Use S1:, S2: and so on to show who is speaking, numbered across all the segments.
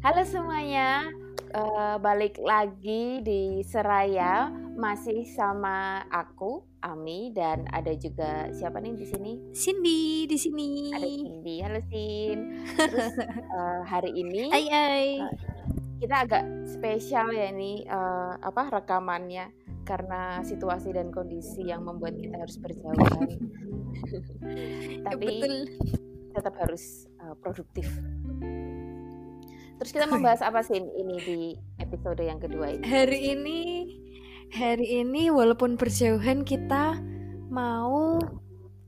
S1: Halo semuanya, uh, balik lagi di Seraya masih sama aku Ami dan ada juga siapa nih di sini?
S2: Cindy di sini.
S1: Ada Cindy. Halo Sin. Terus uh, hari ini
S2: Hai hai.
S1: Uh, kita agak spesial ya ini uh, apa rekamannya karena situasi dan kondisi yang membuat kita harus berjauhan. Tapi ya, betul. tetap harus uh, produktif. Terus kita membahas apa sih ini di episode yang kedua ini?
S2: Hari ini hari ini walaupun berjauhan kita mau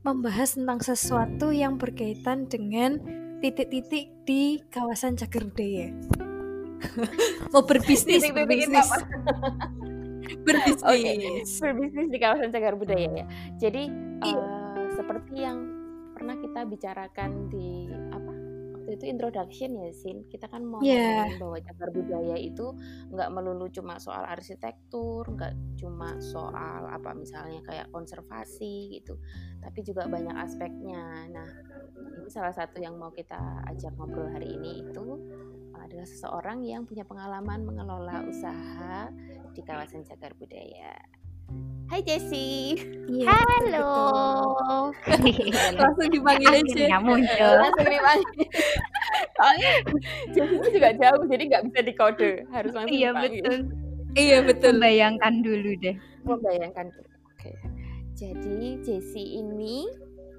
S2: membahas tentang sesuatu yang berkaitan dengan titik-titik di kawasan Cagar Budaya. mau berbisnis, berbisnis.
S1: berbisnis. Okay. Berbisnis di kawasan Cagar Budaya ya. Jadi uh, seperti yang pernah kita bicarakan di waktu itu introduction ya Sin. Kita kan mau yeah. bahwa cagar budaya itu nggak melulu cuma soal arsitektur nggak cuma soal apa misalnya kayak konservasi gitu tapi juga banyak aspeknya. Nah ini salah satu yang mau kita ajak ngobrol hari ini itu adalah seseorang yang punya pengalaman mengelola usaha di kawasan cagar budaya Hai Jessie.
S2: Iya, Halo.
S1: Langsung dipanggil aja.
S2: muncul.
S1: Langsung dipanggil. Soalnya Jessie juga jauh, jadi nggak bisa dikode. Harus langsung
S2: Iya
S1: dipanggil.
S2: betul. Iya betul. Bayangkan dulu deh.
S1: Membayangkan dulu. Oke. Jadi Jessie ini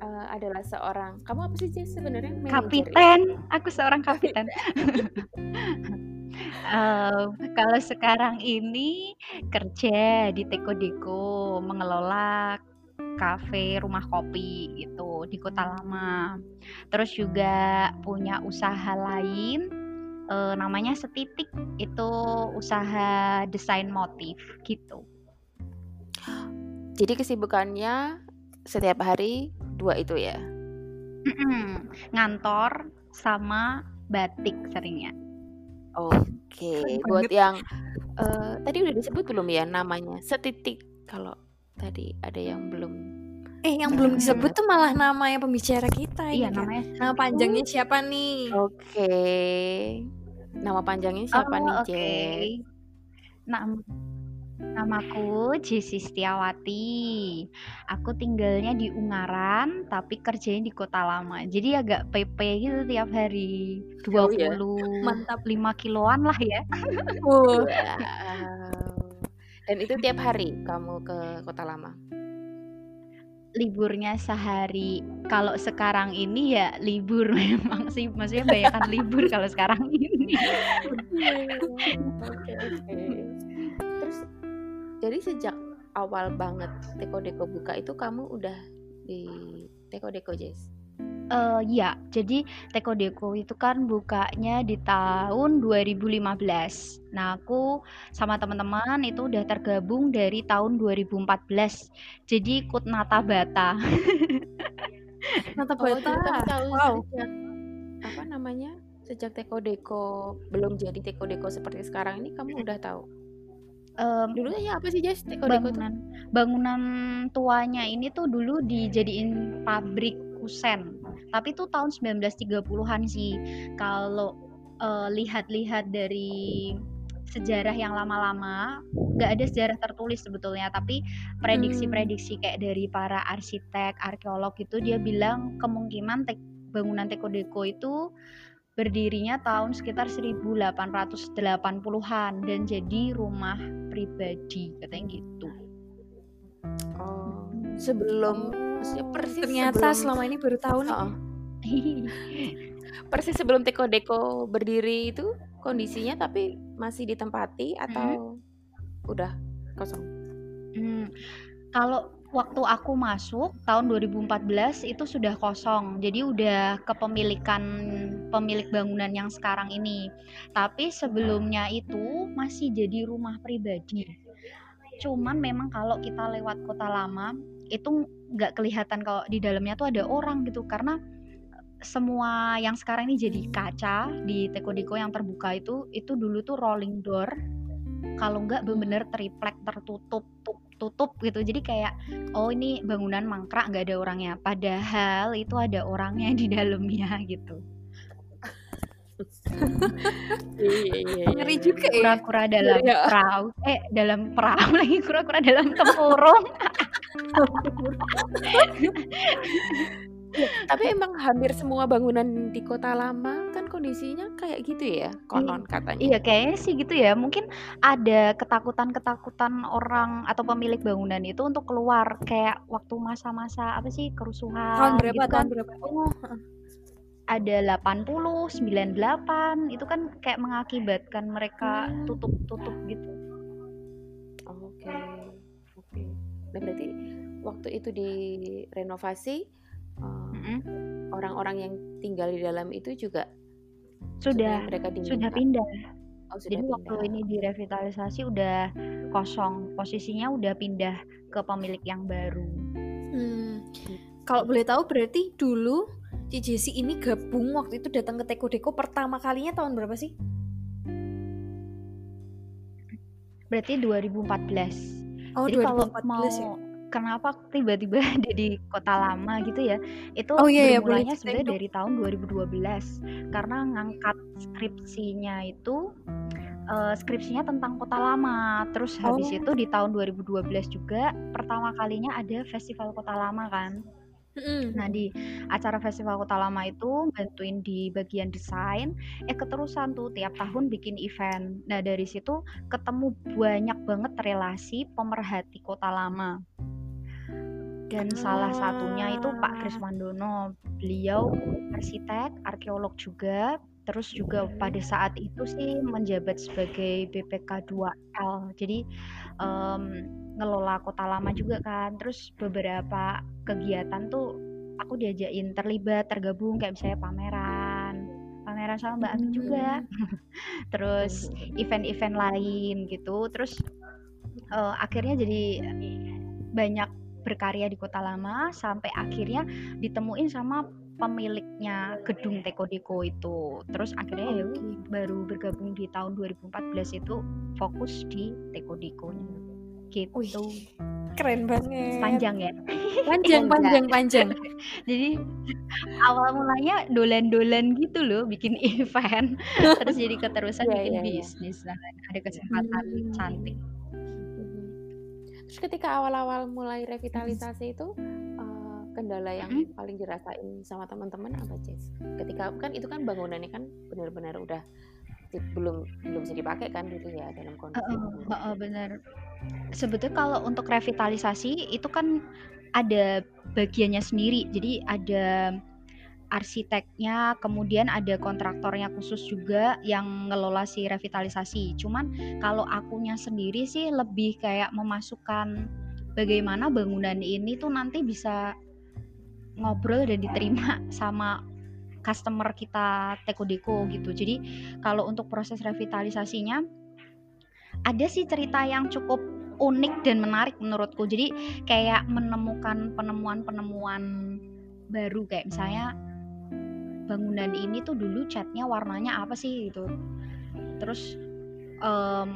S1: uh, adalah seorang. Kamu apa sih Jessie sebenarnya?
S2: Kapiten. Ya? Aku seorang kapiten. uh, kalau sekarang ini kerja di Teko Deko mengelola kafe rumah kopi gitu di Kota Lama. Terus juga punya usaha lain uh, namanya Setitik itu usaha desain motif gitu.
S1: Jadi kesibukannya setiap hari dua itu ya?
S2: Ngantor sama batik seringnya.
S1: Oke, buat yang uh, tadi udah disebut belum ya namanya? Setitik kalau tadi ada yang belum
S2: Eh, yang belum disebut tuh malah nama yang pembicara kita
S1: Iya, kan? namanya
S2: Nama panjangnya siapa nih?
S1: Oke. Nama panjangnya siapa
S2: Oh,
S1: nih,
S2: oke.
S1: Jess?
S2: Nam Namaku Jessy Setiawati. Aku tinggalnya di Ungaran, tapi kerjanya di Kota Lama. Jadi agak PP gitu tiap hari.
S1: Jauh ya?
S2: 20
S1: Mantap.
S2: 5 kiloan lah ya.
S1: Wow. Dan itu tiap hari kamu ke Kota Lama?
S2: Liburnya sehari. Kalau sekarang ini ya libur memang sih. Maksudnya bayangkan libur kalau sekarang ini.
S1: Oke, oke. Jadi sejak awal banget Teko Deko buka itu kamu udah di Teko Deko Jess?
S2: Uh, ya, jadi Teko Deko itu kan bukanya di tahun 2015. Nah, aku sama teman-teman itu udah tergabung dari tahun 2014. Jadi ikut Nata Bata.
S1: Nata oh, Bata. Oh, wow. Sejak, apa namanya? Sejak Teko Deko belum jadi Teko Deko seperti sekarang ini kamu udah tahu?
S2: Um,
S1: dulunya apa sih Jess?
S2: Teko bangunan tuh? bangunan tuanya ini tuh dulu dijadiin pabrik kusen. Tapi tuh tahun 1930-an sih. Kalau uh, lihat-lihat dari sejarah yang lama-lama nggak ada sejarah tertulis sebetulnya tapi prediksi-prediksi kayak dari para arsitek arkeolog itu dia bilang kemungkinan bangunan Teko Deko itu berdirinya tahun sekitar 1880-an dan jadi rumah pribadi katanya gitu.
S1: Oh, sebelum maksudnya persis
S2: ternyata
S1: sebelum,
S2: selama ini baru tahu nih. Oh.
S1: persis sebelum Teko Deko berdiri itu kondisinya tapi masih ditempati atau hmm. udah kosong?
S2: Hmm. Kalau waktu aku masuk tahun 2014 itu sudah kosong. Jadi udah kepemilikan pemilik bangunan yang sekarang ini. Tapi sebelumnya itu masih jadi rumah pribadi. Cuman memang kalau kita lewat kota lama itu nggak kelihatan kalau di dalamnya tuh ada orang gitu karena semua yang sekarang ini jadi kaca di Teko Deko yang terbuka itu itu dulu tuh rolling door kalau nggak bener-bener triplek tertutup gitu jadi kayak oh ini bangunan mangkrak nggak ada orangnya padahal itu ada orangnya di dalamnya gitu
S1: Iya iya iya
S3: Ngeri juga ya.
S2: Kura-kura dalam
S1: Iya.
S2: perahu eh, dalam perahu lagi, kura-kura dalam tempurung.
S1: Iya, tapi emang hampir semua bangunan di kota lama kan kondisinya kayak gitu ya, konon katanya.
S2: Iya, kayaknya sih gitu ya. Mungkin ada ketakutan-ketakutan orang atau pemilik bangunan itu untuk keluar kayak waktu masa-masa apa sih
S3: Tahun
S2: kerusuhan
S3: berapa?
S2: gitu
S3: Tahun
S2: kan.
S3: berapa? Oh.
S2: Ada 80, 98 itu kan kayak mengakibatkan mereka
S1: Hmm.
S2: tutup-tutup gitu.
S1: Oke, oke. Nah berarti waktu itu direnovasi eh, Orang-orang yang tinggal di dalam itu juga
S2: Sudah
S1: mereka
S2: sudah pindah.
S1: Oh sudah
S2: Jadi waktu
S1: pindah.
S2: ini direvitalisasi udah kosong, posisinya udah pindah ke pemilik yang baru.
S3: Hmm. Kalau boleh tahu berarti dulu Jessi ini gabung waktu itu datang ke Teko Deko pertama kalinya tahun berapa sih?
S2: Berarti 2014.
S3: Oh,
S2: Jadi kalau
S3: 2014
S2: mau
S3: ya.
S2: Kenapa tiba-tiba ada di kota lama gitu ya? Itu
S3: Oh iya ya, boleh
S2: bermulanya
S3: ceritain
S2: sebenarnya dari tahun 2012 karena ngangkat skripsinya itu eh, skripsinya tentang kota lama. Terus habis
S3: Oh.
S2: itu di tahun 2012 juga pertama kalinya ada festival kota lama kan. Nah, di acara festival kota lama itu bantuin di bagian desain, eh keterusan tuh tiap tahun bikin event. Nah, dari situ ketemu banyak banget relasi pemerhati kota lama. Dan salah satunya itu Pak Kris Wandono. Beliau arsitek, arkeolog juga, terus juga pada saat itu sih menjabat sebagai BPK 2L. Jadi em, ngelola kota lama juga kan. Terus beberapa kegiatan tuh aku diajakin terlibat, tergabung kayak misalnya pameran. Pameran sama Mbak Ami juga. Terus event-event lain gitu. Terus eh, akhirnya jadi banyak berkarya di kota lama sampai akhirnya ditemuin sama pemiliknya gedung Teko Deko itu. Terus akhirnya ya baru bergabung di tahun 2014 itu fokus di Teko Dekonya. Gitu.
S3: Wih, Keren banget.
S2: Panjang ya.
S3: Panjang, panjang, panjang.
S2: Jadi awal mulanya dolan-dolan gitu loh bikin event. Terus jadi keterusan
S1: Iya,
S2: bikin
S1: iya, iya.
S2: bisnis. Nah, ada kesempatan
S3: Hmm.
S2: cantik.
S1: Terus ketika awal-awal mulai revitalisasi itu eh, kendala yang
S2: Mm-mm.
S1: paling dirasain sama teman-teman apa Jess? Ketika kan itu kan bangunannya kan benar-benar udah belum belum bisa dipakai kan dulu ya dalam kondisi
S2: Heeh,
S1: bangunan.
S2: heeh, benar. Sebetulnya kalau untuk revitalisasi itu kan ada bagiannya sendiri. Jadi ada arsiteknya, kemudian ada kontraktornya khusus juga yang ngelola si revitalisasi. Cuman kalau akunya sendiri sih lebih kayak memasukkan bagaimana bangunan ini tuh nanti bisa ngobrol dan diterima sama customer kita Teko Deko gitu. Jadi kalau untuk proses revitalisasinya ada sih cerita yang cukup unik dan menarik menurutku. Jadi kayak menemukan penemuan-penemuan baru kayak misalnya bangunan ini tuh dulu catnya warnanya apa sih gitu. Terus em,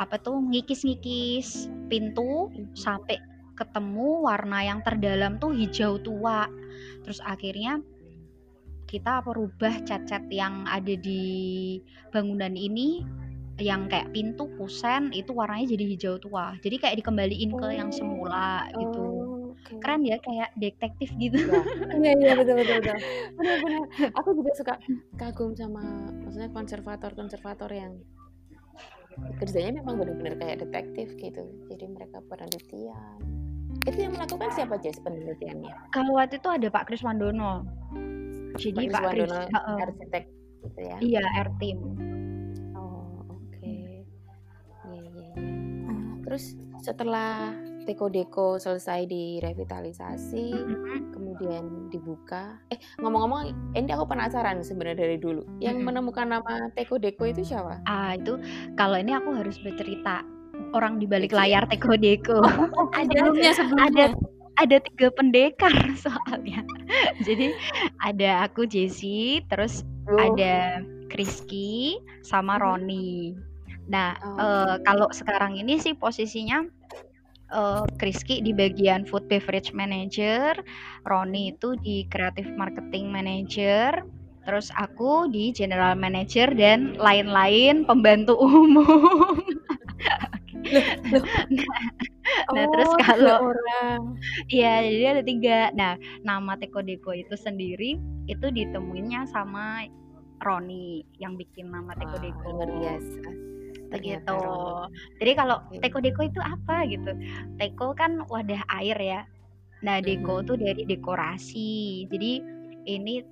S2: apa tuh ngikis-ngikis pintu sampai ketemu warna yang terdalam tuh hijau tua. Terus akhirnya kita merubah cat-cat yang ada di bangunan ini yang kayak pintu kusen itu warnanya jadi hijau tua. Jadi kayak dikembaliin ke yang semula gitu.
S1: Oke.
S2: Keren ya kayak detektif gitu.
S1: Ya,
S3: Iya, iya, betul, betul, betul.
S1: benar-benar. Aku juga suka kagum sama maksudnya konservator-konservator yang kerjanya memang benar-benar kayak detektif gitu. Jadi mereka penelitian. Itu yang melakukan siapa Jess penelitiannya?
S2: Kalau waktu itu ada Pak Kris Wandono. Jadi
S1: Pak
S2: Pak Kris,
S1: Wandono,
S2: heeh.
S1: arsitek gitu ya.
S2: iya R team.
S1: Oh, oke. Iya, iya, iya. Terus setelah Teko Deko selesai direvitalisasi, kemudian dibuka. Eh, ngomong-ngomong, ini aku penasaran sebenarnya dari dulu. Yang
S2: Mm-mm.
S1: menemukan nama Teko Deko itu siapa?
S2: Ah itu kalau ini aku harus bercerita orang di balik layar Teko Deko. ada
S3: Sebelumnya, sebelumnya.
S2: ada ada tiga pendekar soalnya. Jadi ada aku Jessie, terus
S1: Oh,
S2: ada Kriski sama. Roni. Nah,
S1: Oh,
S2: eh, kalau sekarang ini sih posisinya Kriski di bagian food beverage manager, Roni itu di creative marketing manager, Terus aku di general manager dan lain-lain pembantu umum. Nah, nah terus
S3: Oh,
S2: kalau iya jadi ada tiga. Nah nama Teko Deko itu sendiri itu ditemuinnya sama Roni yang bikin nama Teko Deko.
S1: luar biasa.
S2: Begitu.
S1: Roni.
S2: Jadi kalau
S1: Oke.
S2: Teko Deko itu apa gitu? Teko kan wadah air ya. Nah Deko
S1: Mhm.
S2: tuh dari dekorasi. Jadi ini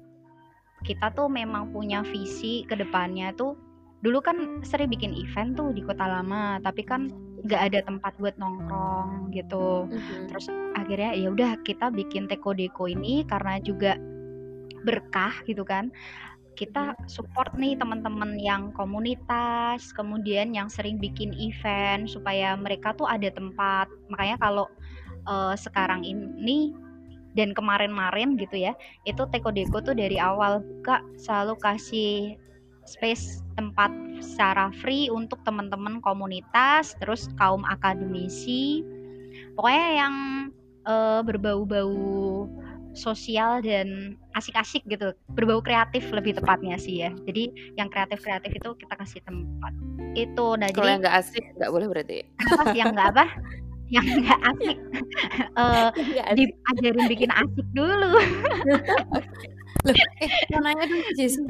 S2: kita tuh memang punya visi ke depannya tuh dulu kan sering bikin event tuh di Kota Lama, tapi kan nggak ada tempat buat nongkrong gitu.
S1: Mhm.
S2: Terus akhirnya ya udah kita bikin Teko Deko ini karena juga berkah gitu kan. Kita support nih teman-teman yang komunitas, kemudian yang sering bikin event supaya mereka tuh ada tempat. Makanya kalau eh, sekarang ini dan kemarin-marin gitu ya, itu Teko Deko tuh dari awal buka selalu kasih space tempat secara free untuk teman-teman komunitas, terus kaum akademisi, pokoknya yang eh, berbau-bau sosial dan asik-asik gitu, berbau kreatif lebih tepatnya sih ya. Jadi yang kreatif-kreatif itu kita kasih tempat. Itu, nah
S1: Kalau
S2: jadi
S1: yang nggak asik nggak boleh berarti.
S2: apa yang nggak apa? Yang nggak asik eh
S1: Nggak asik.
S2: diajarin bikin asik dulu.
S3: Loh, eh mau nanya dong Jessy.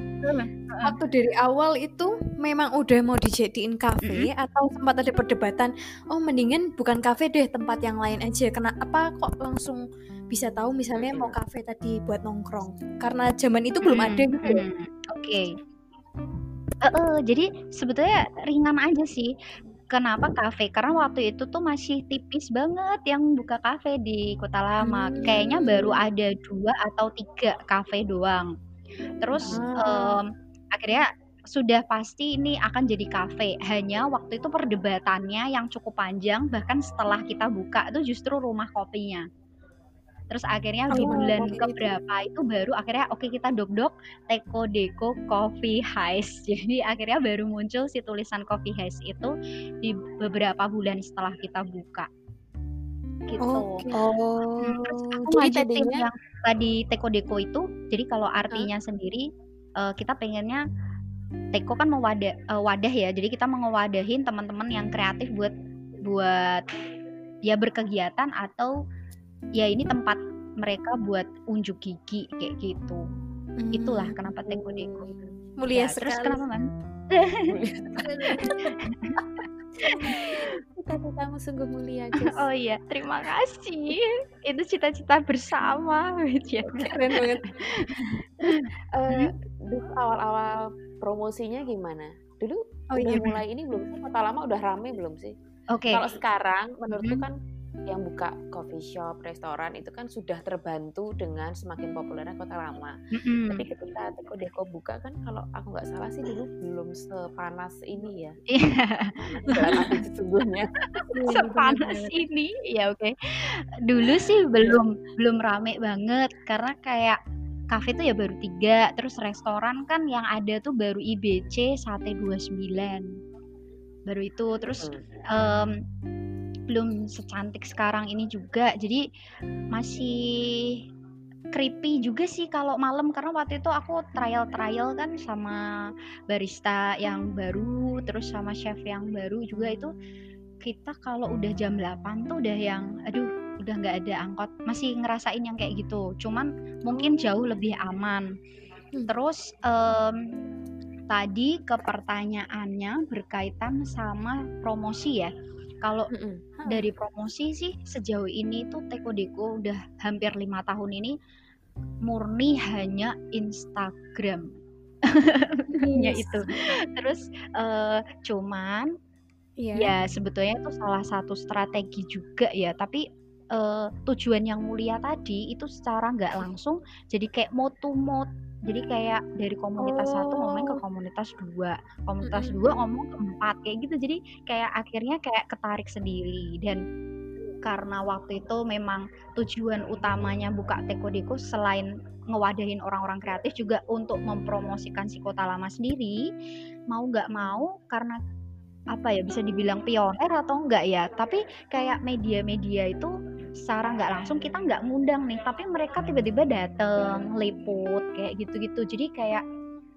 S3: Waktu dari awal itu memang udah mau dijadiin kafe atau sempat ada perdebatan, oh mendingan bukan kafe deh tempat yang lain aja. Kenapa kok langsung bisa tahu misalnya mau kafe tadi buat nongkrong? Karena zaman itu belum
S2: Hmm,
S3: ada gitu.
S2: hmm, Oke. Eh, eh, jadi sebetulnya ringan aja sih. Kenapa kafe? Karena waktu itu tuh masih tipis banget yang buka kafe di Kota Lama. Kayaknya baru
S3: Hmm.
S2: ada dua atau tiga kafe doang. Terus
S3: Ah.
S2: em, akhirnya sudah pasti ini akan jadi kafe. Hanya waktu itu perdebatannya yang cukup panjang. Bahkan setelah kita buka itu justru rumah kopinya. Terus akhirnya di bulan
S3: oke.
S2: keberapa itu baru akhirnya oke kita dok-dok Teko Deko Coffee House. Jadi akhirnya baru muncul si tulisan Coffee House itu di beberapa bulan setelah kita buka. Gitu.
S3: Oke.
S1: Oh,
S2: terus aku
S1: jadi
S2: yang tadi Teko Deko itu, jadi kalau artinya sendiri eh, kita pengennya Teko kan mewadah eh, wadah ya, jadi kita mau ngewadahin teman-teman yang kreatif buat buat ya berkegiatan atau ya ini tempat mereka buat unjuk gigi kayak gitu. Itulah
S3: Hmm,
S2: kenapa Teko Deko.
S3: mulia
S2: Ya, terus
S3: sekali.
S2: kenapa man?
S1: cita-citamu sungguh mulia, Jess.
S2: Oh iya, terima kasih. Itu cita-cita bersama. Ya.
S3: Keren banget.
S1: Eh, dulu awal-awal promosinya gimana? Dulu
S3: Oh
S1: udah
S3: iya.
S1: mulai ini belum sih? Kota Lama udah rame belum sih?
S2: Oke.
S1: Kalau sekarang menurutku
S2: Mhm.
S1: kan yang buka coffee shop, restoran itu kan sudah terbantu dengan semakin populernya Kota Lama.
S2: Mm-mm.
S1: Tapi ketika Teko Deko buka kan kalau aku nggak salah sih dulu belum sepanas ini ya.
S2: Iya.
S1: Sesungguhnya.
S2: sepanas ini ya oke dulu sih belum belum rame banget karena kayak kafe tuh ya baru tiga terus restoran kan yang ada tuh baru IBC sate 29 baru itu terus
S1: Hmm.
S2: Belum secantik sekarang ini juga. Jadi masih creepy juga sih kalau malam karena waktu itu aku trial trial kan sama barista yang baru terus sama chef yang baru juga itu kita kalau udah jam 8 tuh udah yang aduh udah nggak ada angkot. Masih ngerasain yang kayak gitu. Cuman mungkin jauh lebih aman.
S3: Hmm.
S2: terus em, tadi ke pertanyaannya berkaitan sama promosi ya kalau
S1: Mm-mm.
S2: dari promosi sih sejauh ini tuh Teko Deko udah hampir lima tahun ini murni hanya Instagram ya
S3: Yes.
S2: itu terus eh, cuman
S3: Iya.
S2: ya sebetulnya itu salah satu strategi juga ya tapi eh, tujuan yang mulia tadi itu secara nggak langsung jadi kayak mode to mode jadi kayak dari komunitas satu ngomong ke
S3: Oh.
S2: komunitas dua komunitas
S3: Mm-mm.
S2: dua ngomong ke empat kayak gitu jadi kayak akhirnya kayak ketarik sendiri dan karena waktu itu memang tujuan utamanya buka Teko Deko selain ngewadahin orang-orang kreatif juga untuk mempromosikan si kota lama sendiri mau nggak mau karena apa ya bisa dibilang pioner atau enggak ya tapi kayak media-media itu secara nggak langsung kita nggak ngundang nih tapi mereka tiba-tiba dateng liput kayak gitu-gitu. Jadi kayak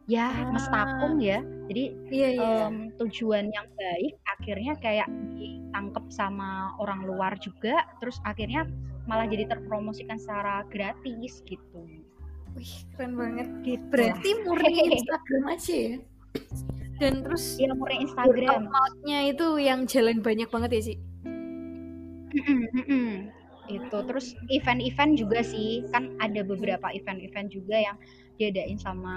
S2: ya ah. mestakung ya. Jadi iya, iya. Um, tujuan yang baik akhirnya kayak ditangkap sama orang luar juga terus akhirnya malah jadi terpromosikan secara gratis gitu.
S3: Wih keren banget. Gitu. berarti murni Instagram aja ya? Dan terus
S2: ya murni Instagram.
S3: outnya itu yang jalan banyak banget ya sih
S2: itu. Terus event-event juga sih. Kan ada beberapa event-event juga yang diadain sama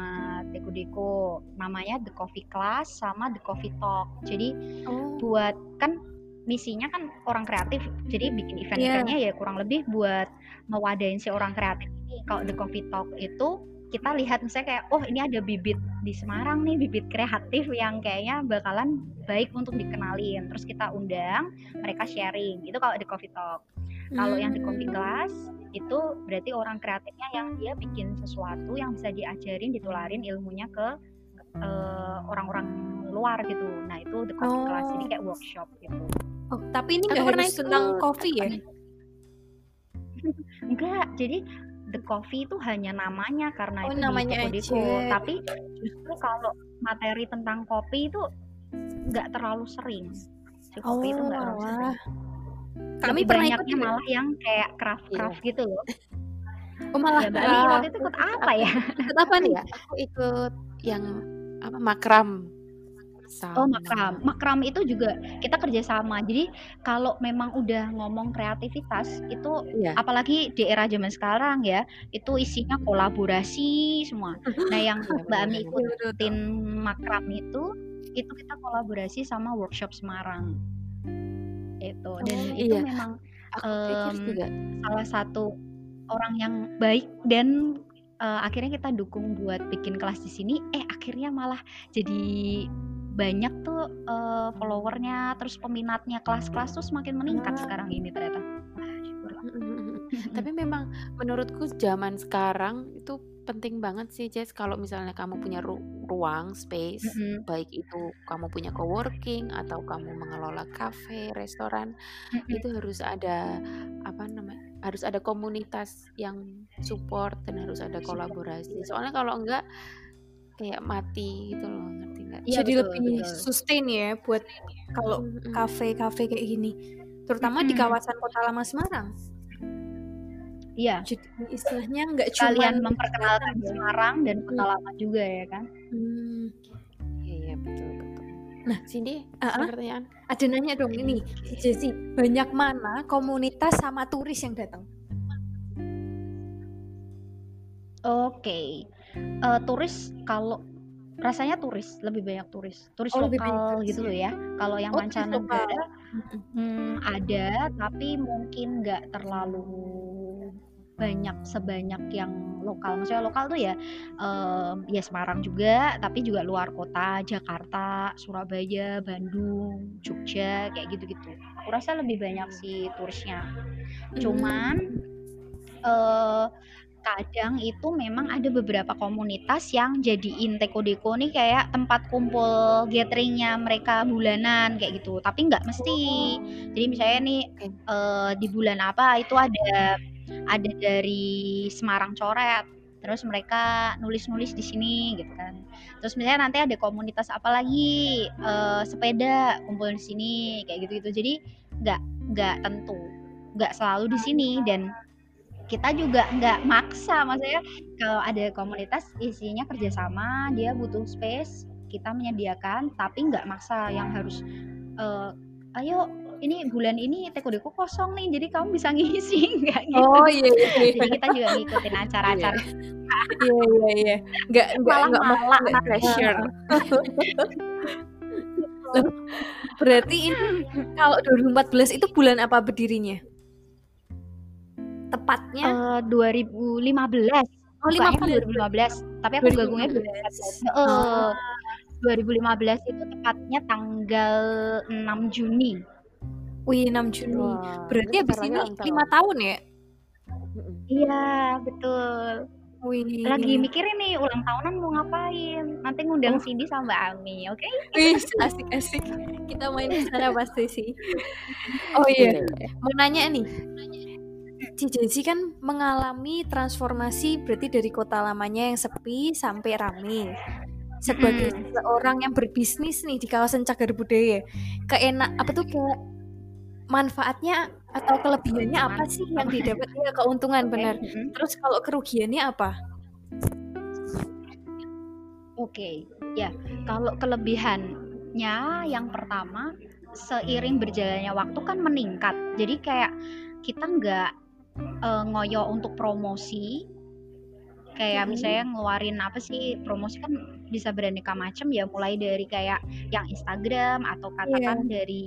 S2: Deko Deko namanya The Coffee Class sama The Coffee Talk. Jadi oh. buat kan misinya kan orang kreatif. Jadi bikin event-eventnya yeah. ya kurang lebih buat mewadain si orang kreatif ini. Kalau The Coffee Talk itu kita lihat misalnya kayak oh ini ada bibit di Semarang nih bibit kreatif yang kayaknya bakalan baik untuk dikenalin. Terus kita undang mereka sharing. Itu kalau di coffee talk kalau yang di coffee hmm. class itu berarti orang kreatifnya yang dia bikin sesuatu yang bisa diajarin ditularin ilmunya ke uh, orang-orang luar gitu nah itu the coffee oh. class jadi kayak workshop gitu
S3: oh tapi ini nggak harus tentang coffee ya
S2: enggak jadi the coffee itu hanya namanya karena
S3: oh,
S2: itu
S3: namanya
S2: di Kodeko. Tapi justru kalau materi tentang kopi itu nggak terlalu sering. Si kopi oh, itu nggak terlalu sering. Kami Lebih pernah ikut malah yang kayak craft craft iya. gitu loh.
S3: Oh malah ya,
S2: Bali waktu itu ikut apa ya?
S1: Ikut apa nih? Aku ikut yang apa makram
S2: sama. Oh makram, makram itu juga kita kerjasama. Jadi kalau memang udah ngomong kreativitas itu, yeah. apalagi di era zaman sekarang ya, itu isinya kolaborasi semua. Nah yang iya, Mbak Ami ikutin makram itu, itu kita kolaborasi sama workshop Semarang. Itu dan oh, itu iya. memang um, juga. salah satu orang yang baik dan uh, akhirnya kita dukung buat bikin kelas di sini. Eh akhirnya malah jadi banyak tuh uh, followernya terus peminatnya kelas-kelas tuh semakin meningkat sekarang ini ternyata
S1: tapi memang menurutku zaman sekarang itu penting banget sih Jess kalau misalnya kamu punya ru ruang space mm-hmm. baik itu kamu punya coworking atau kamu mengelola cafe restoran mm-hmm. itu harus ada apa namanya harus ada komunitas yang support dan harus ada kolaborasi soalnya kalau enggak kayak mati gitu loh ngerti nggak?
S3: Ya, Jadi betul, lebih betul. sustain ya buat kalau kafe-kafe kayak gini, terutama hmm. di kawasan Kota Lama Semarang.
S2: Iya.
S3: Jadi istilahnya nggak
S2: cuma memperkenalkan ya. Semarang dan Kota hmm. Lama juga ya kan?
S1: Hmm. Iya iya betul betul. Nah, Cindy, uh -uh. pertanyaan.
S3: Ada nanya dong ini, Jesse, banyak mana komunitas sama turis yang datang?
S2: Oke. Okay uh, turis kalau rasanya turis lebih banyak turis turis oh, lokal gitu loh ya kalau yang oh, mancanegara hmm, ada tapi mungkin nggak terlalu banyak sebanyak yang lokal. Maksudnya lokal tuh ya um, ya Semarang juga tapi juga luar kota Jakarta Surabaya Bandung Jogja kayak gitu-gitu. Aku rasa lebih banyak sih turisnya cuman uh, kadang itu memang ada beberapa komunitas yang jadiin Teko Deko nih kayak tempat kumpul gatheringnya mereka bulanan kayak gitu. Tapi nggak mesti. Jadi misalnya nih uh, di bulan apa itu ada ada dari Semarang Coret terus mereka nulis-nulis di sini gitu kan. Terus misalnya nanti ada komunitas apa lagi uh, sepeda kumpul di sini kayak gitu gitu jadi nggak nggak tentu nggak selalu di sini. Dan kita juga nggak maksa maksudnya kalau ada komunitas isinya kerjasama dia butuh space kita menyediakan tapi nggak maksa. Yang harus uh, ayo ini bulan ini teko deko kosong nih jadi kamu bisa ngisi nggak gitu.
S3: Oh iya, iya, iya.
S2: jadi kita juga ngikutin acara-acara.
S3: Iya. Iya iya nggak nggak nggak malah pressure. Berarti ini kalau 2014 itu bulan apa berdirinya? Tepatnya?
S2: Uh, 2015 oh 15 2015 tapi aku 2015. gabungnya 2015 uh, 2015 itu tepatnya tanggal 6 Juni
S3: Wih 6 Juni wow. berarti habis ini lima tahun ya
S2: iya betul Wih. Lagi mikirin nih ulang tahunan mau ngapain. Nanti ngundang oh. Cindy sama Mbak Ami, oke? Okay?
S3: Wih, asik-asik. Kita main di sana pasti sih. Oh iya. Mau nanya nih Jessi kan mengalami transformasi berarti dari kota lamanya yang sepi sampai rame. Sebagai hmm. seorang yang berbisnis nih di kawasan cagar budaya, keenak apa tuh kayak manfaatnya atau kelebihannya apa sih yang didapat ya keuntungan benar. Terus kalau kerugiannya apa?
S2: Oke, okay. ya kalau kelebihannya yang pertama seiring berjalannya waktu kan meningkat. Jadi kayak kita nggak uh, ngoyo untuk promosi kayak misalnya ngeluarin apa sih promosi kan bisa beraneka macam ya mulai dari kayak yang Instagram atau katakan yeah. dari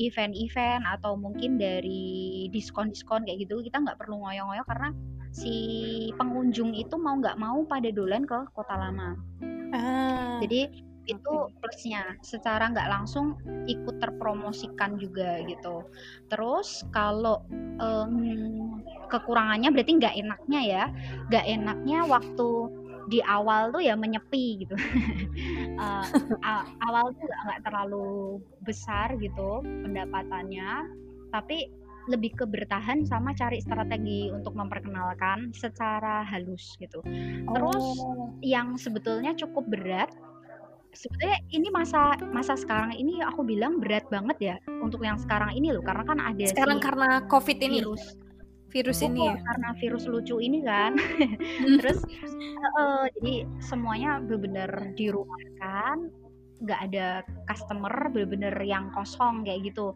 S2: event-event atau mungkin dari diskon-diskon kayak gitu kita nggak perlu ngoyo-ngoyo karena si pengunjung itu mau nggak mau pada dolan ke kota lama ah. jadi itu plusnya secara nggak langsung ikut terpromosikan juga gitu terus kalau um, kekurangannya berarti nggak enaknya ya nggak enaknya waktu di awal tuh ya menyepi gitu uh, awal tuh nggak terlalu besar gitu pendapatannya tapi lebih ke bertahan sama cari strategi untuk memperkenalkan secara halus gitu. Terus oh. yang sebetulnya cukup berat sebetulnya ini masa masa sekarang ini aku bilang berat banget ya untuk yang sekarang ini loh karena kan ada
S3: sekarang si karena covid ini
S2: virus
S3: virus oh, ini ya?
S2: karena virus lucu ini kan? Terus uh, jadi semuanya benar-benar dirumahkan nggak ada customer benar-benar yang kosong kayak gitu.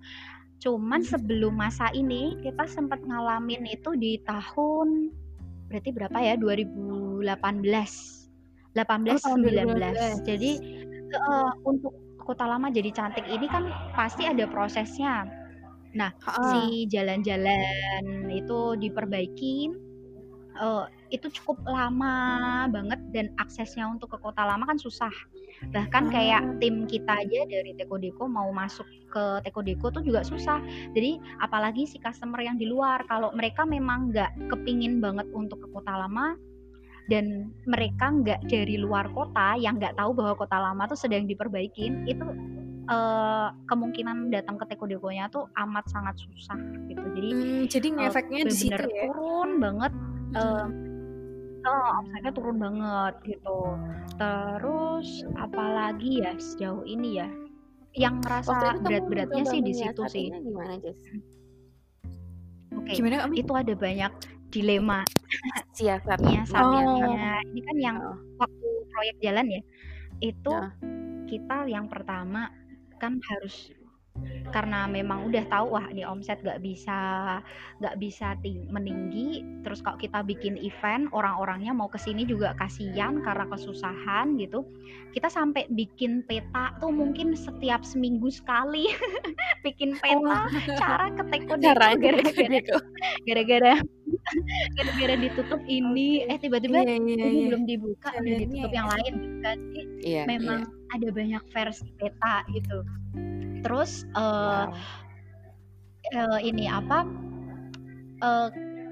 S2: Cuman sebelum masa ini kita sempat ngalamin itu di tahun berarti berapa ya? 2018 18 oh, 19 jadi uh, untuk kota lama jadi cantik ini kan pasti ada prosesnya. Nah, uh. si jalan-jalan itu diperbaikin uh, itu cukup lama banget dan aksesnya untuk ke kota lama kan susah. Bahkan kayak tim kita aja dari Teko Deko mau masuk ke Teko Deko tuh juga susah. Jadi apalagi si customer yang di luar kalau mereka memang nggak kepingin banget untuk ke kota lama dan mereka nggak dari luar kota yang nggak tahu bahwa kota lama tuh sedang diperbaikin itu uh, kemungkinan datang ke Teko Dekonya tuh amat sangat susah gitu jadi
S3: hmm, jadi eh, ngefeknya uh, di situ
S2: ya turun banget uh, oh omsetnya turun banget gitu terus apalagi ya sejauh ini ya yang ngerasa berat-beratnya sih di situ sih gimana Jess? Oke, okay. itu ada banyak dilema
S1: siasatnya
S2: oh. ini kan yang oh. waktu proyek jalan ya itu oh. kita yang pertama kan harus karena memang udah tahu wah ini omset gak bisa gak bisa ting meninggi. Terus kalau kita bikin event orang-orangnya mau ke sini juga kasihan karena kesusahan gitu. Kita sampai bikin peta tuh mungkin setiap seminggu sekali bikin peta. Oh. cara ke teko gara-gara gara-gara gara-gara ditutup ini. Eh tiba-tiba iya, iya, ini iya. belum dibuka udah ditutup yang lain gitu. kan memang iya. Ada banyak versi peta gitu. Terus uh, uh, ini apa uh,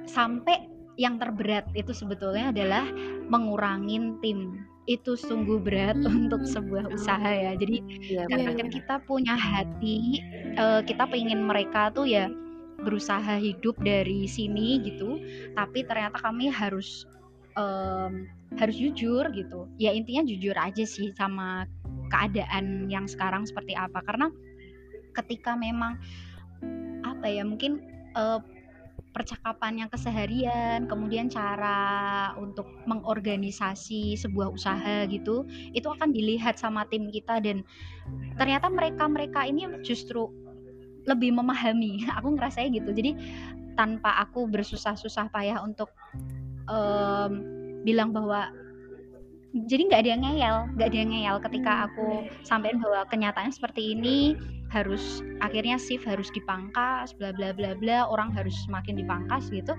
S2: sampai yang terberat itu sebetulnya adalah mengurangin tim. Itu sungguh berat hmm. untuk sebuah usaha ya. Jadi ya, karena kan kita punya hati uh, kita pengen mereka tuh ya berusaha hidup dari sini gitu tapi ternyata kami harus um, harus jujur gitu. Ya intinya jujur aja sih sama keadaan yang sekarang seperti apa. Karena ketika memang apa ya mungkin uh, percakapan yang keseharian, kemudian cara untuk mengorganisasi sebuah usaha gitu, itu akan dilihat sama tim kita dan ternyata mereka-mereka ini justru lebih memahami. Aku ngerasanya gitu. Jadi tanpa aku bersusah-susah payah untuk um, bilang bahwa jadi nggak ada yang ngeyel nggak ada yang ngeyel ketika aku sampaikan bahwa kenyataannya seperti ini harus akhirnya shift harus dipangkas bla bla bla bla orang harus semakin dipangkas gitu.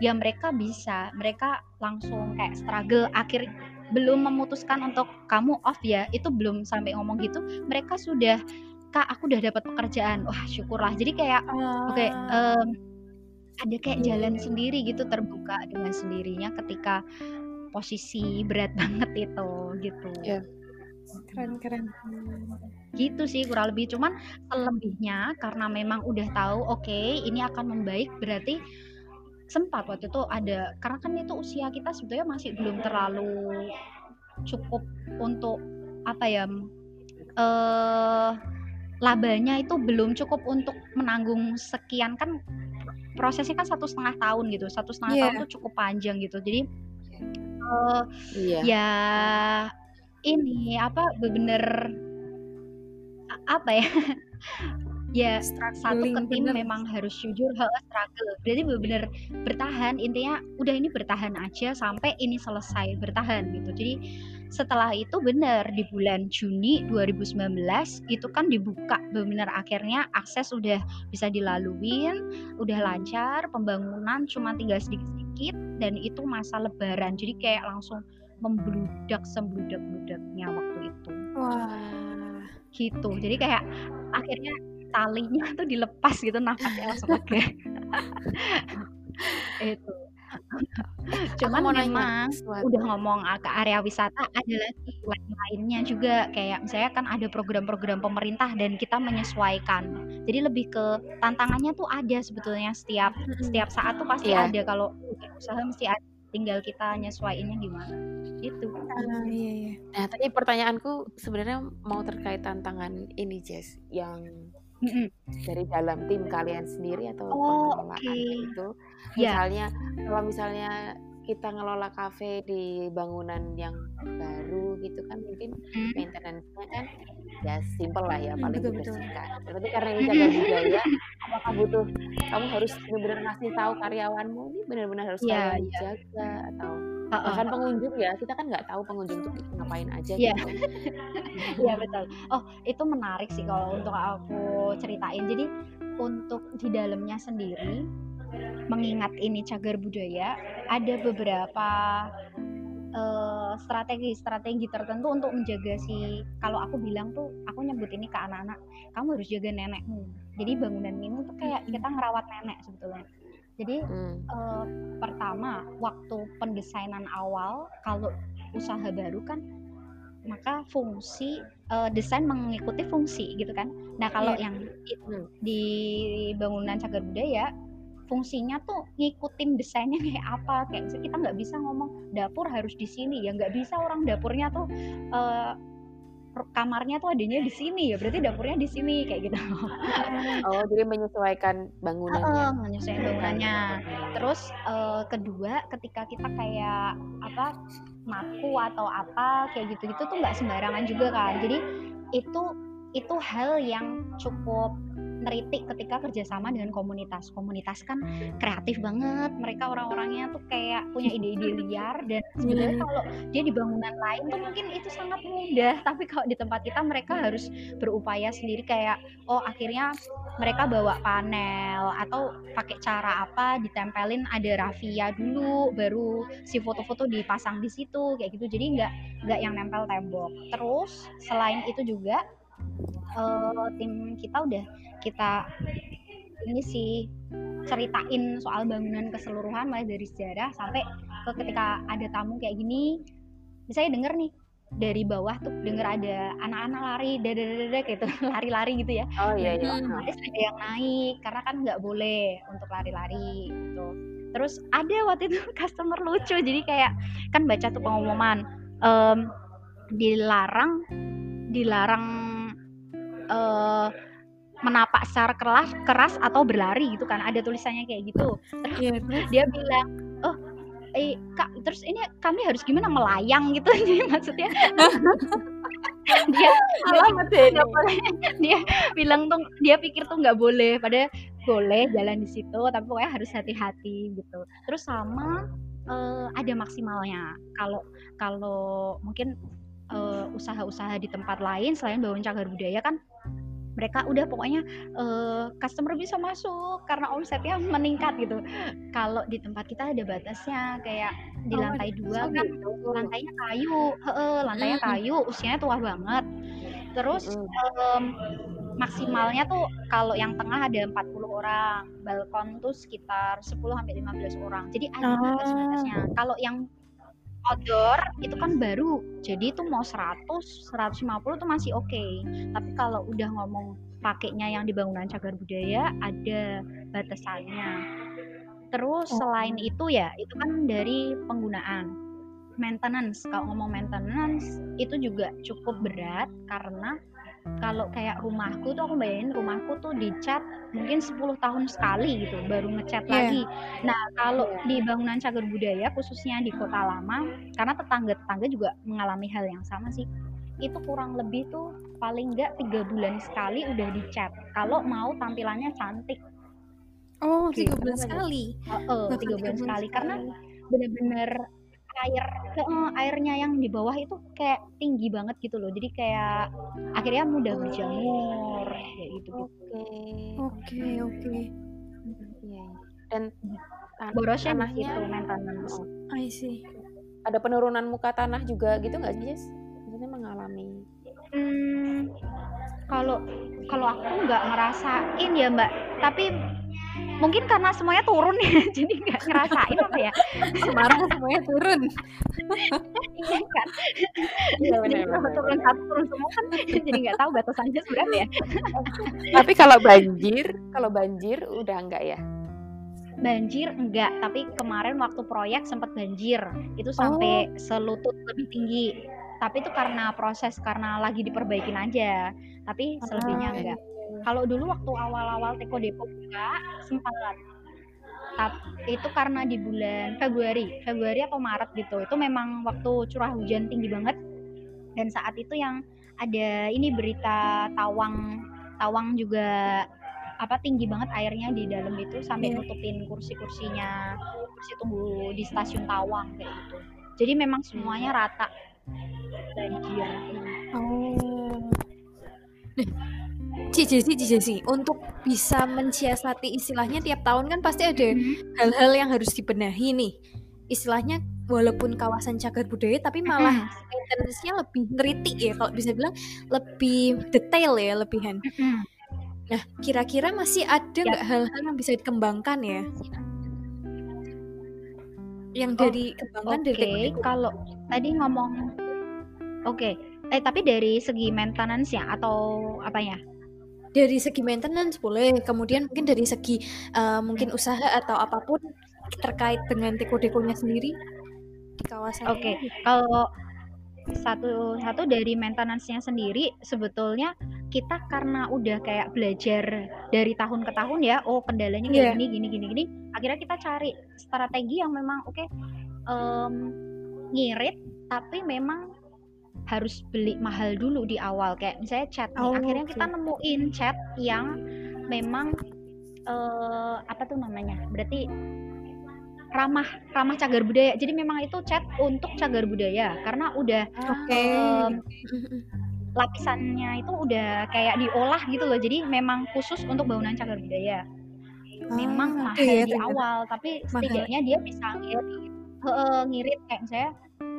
S2: Ya mereka bisa mereka langsung kayak struggle. Akhir belum memutuskan untuk kamu off ya itu belum sampai ngomong gitu. Mereka sudah kak aku udah dapat pekerjaan. Wah syukurlah. Jadi kayak oke okay, um, ada kayak jalan sendiri gitu terbuka dengan sendirinya ketika posisi berat banget itu gitu.
S3: Yeah. keren keren.
S2: Gitu sih kurang lebih cuman selebihnya karena memang udah tahu oke okay, ini akan membaik berarti sempat waktu itu ada karena kan itu usia kita sebetulnya masih belum terlalu cukup untuk apa ya eh labanya itu belum cukup untuk menanggung sekian kan prosesnya kan satu setengah tahun gitu satu setengah yeah. tahun itu cukup panjang gitu jadi uh, yeah. ya ini apa bener apa ya ya satu ke tim memang harus jujur harus struggle. Jadi benar-benar bertahan intinya udah ini bertahan aja sampai ini selesai bertahan gitu. Jadi setelah itu benar di bulan Juni 2019 itu kan dibuka benar akhirnya akses udah bisa dilaluin udah lancar pembangunan cuma tinggal sedikit-sedikit dan itu masa lebaran. Jadi kayak langsung membludak sembludak-bludaknya waktu itu.
S3: Wah.
S2: Gitu. Jadi kayak akhirnya talinya tuh dilepas gitu nafasnya langsung lega itu. Cuman mau memang nanya udah ngomong ke area wisata ada lagi lain-lainnya juga. Kayak misalnya kan ada program-program pemerintah dan kita menyesuaikan. Jadi lebih ke tantangannya tuh ada sebetulnya setiap setiap saat tuh pasti yeah. ada. Kalau usaha mesti ada tinggal kita nyesuaiinnya gimana. Itu
S1: ah, iya, iya. nah tadi pertanyaanku sebenarnya mau terkait tantangan ini Jess yang mm dari dalam tim kalian sendiri atau oh, pengelolaan okay. itu yeah. misalnya kalau misalnya kita ngelola kafe di bangunan yang baru gitu kan mungkin maintenance-nya kan ya simple lah ya paling betul, dibersihkan tapi karena ini jaga budaya apakah butuh kamu harus benar-benar ngasih tahu karyawanmu ini benar-benar harus yeah, kalian yeah. jaga atau uh, bahkan pengunjung ya kita kan nggak tahu pengunjung tuh ngapain aja
S2: yeah. gitu. Iya betul. Oh itu menarik sih kalau untuk aku ceritain. Jadi untuk di dalamnya sendiri mengingat ini cagar budaya ada beberapa strategi-strategi uh, tertentu untuk menjaga si kalau aku bilang tuh aku nyebut ini ke anak-anak kamu harus jaga nenekmu. Jadi bangunan ini tuh kayak kita ngerawat nenek sebetulnya jadi hmm. uh, pertama waktu pendesainan awal kalau usaha baru kan maka fungsi uh, desain mengikuti fungsi gitu kan. Nah kalau yeah. yang itu di bangunan cagar budaya fungsinya tuh ngikutin desainnya kayak apa kayak kita nggak bisa ngomong dapur harus di sini ya nggak bisa orang dapurnya tuh uh, kamarnya tuh adanya di sini ya berarti dapurnya di sini kayak gitu.
S1: Oh jadi menyesuaikan bangunannya.
S2: Uh, menyesuaikan bangunannya. terus uh, kedua ketika kita kayak apa maku atau apa kayak gitu-gitu tuh nggak sembarangan juga kan. Jadi itu itu hal yang cukup neritik ketika kerjasama dengan komunitas. Komunitas kan kreatif banget, mereka orang-orangnya tuh kayak punya ide-ide liar dan sebenarnya hmm. kalau dia di bangunan lain tuh mungkin itu sangat mudah, tapi kalau di tempat kita mereka harus berupaya sendiri kayak oh akhirnya mereka bawa panel atau pakai cara apa ditempelin ada rafia dulu baru si foto-foto dipasang di situ kayak gitu. Jadi nggak nggak yang nempel tembok. Terus selain itu juga uh, tim kita udah kita ini sih ceritain soal bangunan keseluruhan mulai dari sejarah sampai ke ketika ada tamu kayak gini. Misalnya denger nih dari bawah tuh denger ada anak-anak lari dada gitu lari-lari gitu ya.
S1: Oh iya iya.
S2: Terus ada yang naik karena kan nggak boleh untuk lari-lari gitu. Terus ada waktu itu customer lucu jadi kayak kan baca tuh pengumuman um, dilarang dilarang uh, menapak secara keras keras atau berlari gitu kan. Ada tulisannya kayak gitu. Terus yeah, dia bilang oh eh kak terus ini kami harus gimana? Melayang gitu. Jadi maksudnya dia dia, boleh, dia bilang tuh dia pikir tuh nggak boleh. Pada boleh jalan di situ tapi pokoknya harus hati-hati gitu. Terus sama uh, ada maksimalnya. Kalau kalau mungkin eh, usaha-usaha di tempat lain selain bangun cagar budaya kan mereka udah pokoknya uh, customer bisa masuk karena omsetnya meningkat gitu. Kalau di tempat kita ada batasnya kayak di oh, lantai dua kan lantainya kayu, heeh, lantainya kayu, usianya tua banget. Terus um, maksimalnya tuh kalau yang tengah ada 40 orang, balkon tuh sekitar 10 sampai 15 orang. Jadi ada batas-batasnya. Ah. Kalau yang outdoor itu kan baru jadi itu mau 100 150 tuh masih oke okay. tapi kalau udah ngomong pakainya yang di bangunan cagar budaya ada batasannya Terus selain oh. itu ya, itu kan dari penggunaan maintenance. Kalau ngomong maintenance itu juga cukup berat karena kalau kayak rumahku tuh aku bayangin rumahku tuh dicat mungkin 10 tahun sekali gitu baru ngecat yeah. lagi. Nah, kalau di bangunan cagar budaya khususnya di Kota Lama karena tetangga-tetangga juga mengalami hal yang sama sih. Itu kurang lebih tuh paling enggak tiga bulan sekali udah dicat. Kalau mau tampilannya cantik
S3: Oh, tiga bulan sekali.
S2: Uh, tiga bulan sekali karena bener-bener air uh, airnya yang di bawah itu kayak tinggi banget gitu loh. Jadi kayak akhirnya mudah berjamur kayak gitu.
S3: Oke. Oke, oke.
S1: Iya. Dan
S2: tan borosnya tanahnya itu maintenance. Oh.
S3: I see.
S1: Ada penurunan muka tanah juga gitu nggak sih, Jess? Maksudnya mengalami.
S2: Hmm, kalau kalau aku nggak ngerasain ya mbak, tapi mungkin karena semuanya turun ya jadi nggak ngerasain apa ya.
S3: Semarang semuanya turun.
S2: Iya kan? Iya turun satu turun semua kan jadi nggak tahu batasannya sebenarnya ya.
S1: Tapi kalau banjir kalau banjir udah enggak ya?
S2: Banjir enggak tapi kemarin waktu proyek sempat banjir. Itu sampai oh. selutut lebih tinggi. Tapi itu karena proses karena lagi diperbaikin aja. Tapi selebihnya ah, enggak kalau dulu waktu awal-awal Teko Depok juga sempat tapi itu karena di bulan Februari, Februari atau Maret gitu. Itu memang waktu curah hujan tinggi banget dan saat itu yang ada ini berita tawang tawang juga apa tinggi banget airnya di dalam itu sampai yeah. nutupin kursi-kursinya kursi tunggu di stasiun Tawang kayak gitu. Jadi memang semuanya rata banjir.
S3: Oh. Ci Jesi, Ci Jesi, untuk bisa mensiasati istilahnya tiap tahun kan pasti ada hmm. hal-hal yang harus dibenahi nih. Istilahnya walaupun kawasan cagar budaya tapi malah hmm. maintenance-nya lebih ngeritik ya kalau bisa bilang lebih detail ya lebihan. Hmm. Nah, kira-kira masih ada ya. nggak ya. hal-hal yang bisa dikembangkan ya? Yang dari oh, kembangan okay. dari
S2: kalau tadi ngomong oke, okay. eh tapi dari segi maintenance ya atau apa ya?
S3: Dari segi maintenance boleh kemudian mungkin dari segi uh, mungkin usaha atau apa pun terkait dengan teko-dekonya sendiri di kawasan
S2: oke okay. kalau satu satu dari maintenance-nya sendiri sebetulnya kita karena udah kayak belajar dari tahun ke tahun ya oh kendalanya kayak yeah. gini gini gini gini akhirnya kita cari strategi yang memang oke okay, um, ngirit tapi memang harus beli mahal dulu di awal. Kayak misalnya chat nih. Oh, akhirnya okay. kita nemuin chat yang memang uh, apa tuh namanya? Berarti ramah ramah cagar budaya. Jadi memang itu chat untuk cagar budaya. Karena udah okay. um, lapisannya itu udah kayak diolah gitu loh. Jadi memang khusus untuk bangunan cagar budaya. Memang ah, mahal okay, di awal tapi setidaknya dia bisa ngirit, ngirit kayak misalnya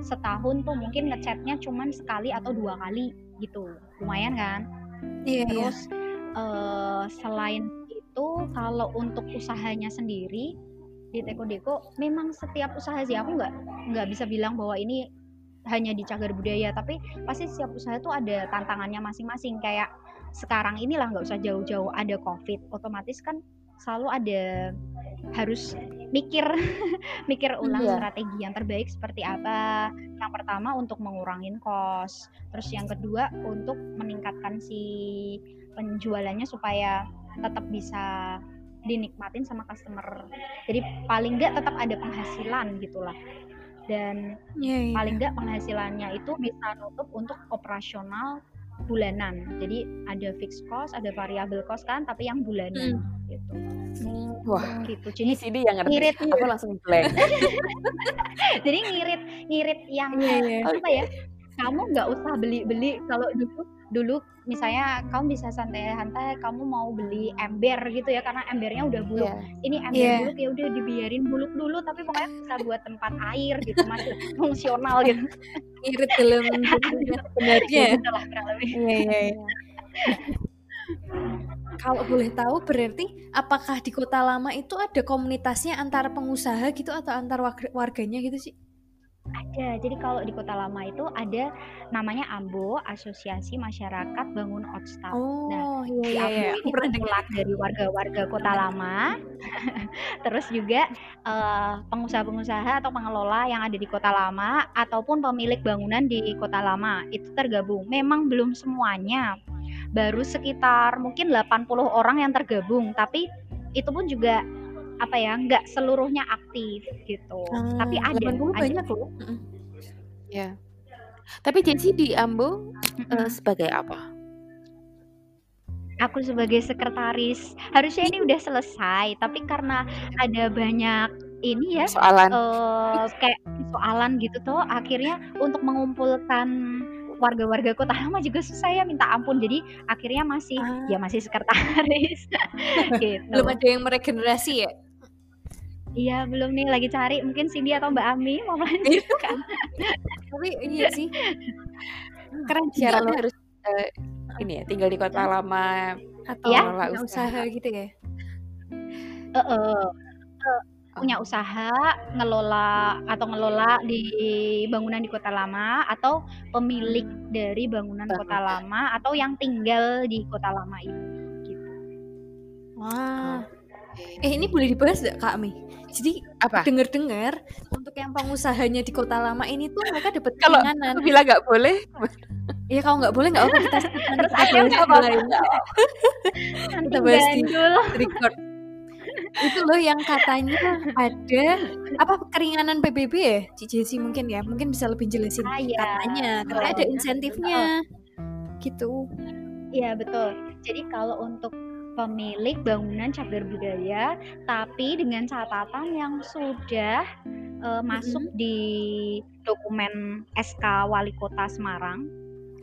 S2: setahun tuh mungkin ngechatnya cuman sekali atau dua kali gitu lumayan kan
S3: iya, iya.
S2: terus iya. Uh, selain itu kalau untuk usahanya sendiri di Teko Deko memang setiap usaha sih aku nggak nggak bisa bilang bahwa ini hanya di cagar budaya tapi pasti setiap usaha itu ada tantangannya masing-masing kayak sekarang inilah nggak usah jauh-jauh ada covid otomatis kan selalu ada harus mikir mikir ulang yeah. strategi yang terbaik seperti apa. Yang pertama untuk mengurangin kos, terus yang kedua untuk meningkatkan si penjualannya supaya tetap bisa dinikmatin sama customer. Jadi paling nggak tetap ada penghasilan gitulah. Dan yeah, yeah. paling nggak penghasilannya itu bisa nutup untuk operasional bulanan. Jadi ada fixed cost, ada variable cost kan, tapi yang bulanan hmm. gitu.
S1: Hmm, wah, gitu. Jadi sini yang ngerti. Ngirit, aku langsung blank.
S2: Jadi ngirit, ngirit yang yeah, yeah. apa ya? Kamu nggak usah beli-beli kalau dulu dulu misalnya kamu bisa santai-santai kamu mau beli ember gitu ya karena embernya udah buluk. Yeah. ini ember yeah. buluk ya udah dibiarin buluk dulu tapi pokoknya bisa buat tempat air gitu masih fungsional gitu.
S3: Irit dalam sebenarnya. Iya iya iya. Kalau boleh tahu berarti apakah di kota lama itu ada komunitasnya antara pengusaha gitu atau antar warganya gitu sih
S2: Ada. Jadi kalau di Kota Lama itu ada namanya AMBO, Asosiasi Masyarakat Bangun Outstar. nah,
S3: Oh, iya
S2: di
S3: iya
S2: AMBO
S3: iya.
S2: ini kumpulan dari warga-warga Kota Lama, terus juga eh, pengusaha-pengusaha atau pengelola yang ada di Kota Lama ataupun pemilik bangunan di Kota Lama itu tergabung. Memang belum semuanya. Baru sekitar mungkin 80 orang yang tergabung, tapi itu pun juga apa ya, nggak seluruhnya aktif gitu. Tapi
S3: Ah,
S2: ada,
S3: 80
S2: ada.
S3: banyak loh. Mm-mm.
S1: Ya. Tapi Jessy di Ambo eh,
S2: Mm-mm.
S1: sebagai apa?
S2: Aku sebagai sekretaris, harusnya ini udah selesai, tapi karena ada banyak ini ya,
S1: Soalan.
S2: eh kayak soalan gitu tuh, akhirnya untuk mengumpulkan warga-warga Kota Lama juga susah ya, minta ampun. Jadi akhirnya masih
S3: Ah.
S2: ya masih sekretaris gitu.
S3: Belum ada yang meregenerasi ya?
S2: Iya, belum nih lagi cari mungkin Cindy atau Mbak Ami mau melanjutkan.
S3: Tapi iya sih. Keren
S1: Syaratnya harus eh, ini ya, tinggal di kota lama,
S3: Atau
S2: Ya.
S1: usaha.
S3: usaha gitu ya?
S2: Heeh. punya
S1: Oh.
S2: usaha ngelola atau ngelola di bangunan di kota lama atau pemilik dari bangunan kota lama atau yang tinggal di kota lama itu gitu.
S3: Wah. Eh ini boleh dibahas gak Kak Mi? Jadi
S1: Apa?
S3: dengar-dengar untuk yang pengusahanya di kota lama ini tuh mereka dapat
S1: Kalau
S3: keringanan.
S1: aku bilang nggak boleh,
S3: Iya kalau nggak boleh nggak apa kita bahas
S2: nggak. Nanti
S3: Kita bahas di record. Itu loh yang katanya ada apa keringanan PBB ya? Ci Jessy mungkin ya, mungkin bisa lebih jelasin
S2: Ah, iya.
S3: katanya karena ada insentifnya. Gitu.
S2: Iya betul. Jadi kalau untuk pemilik bangunan cagar budaya, tapi dengan catatan yang sudah eh, masuk di dokumen SK Wali Kota Semarang,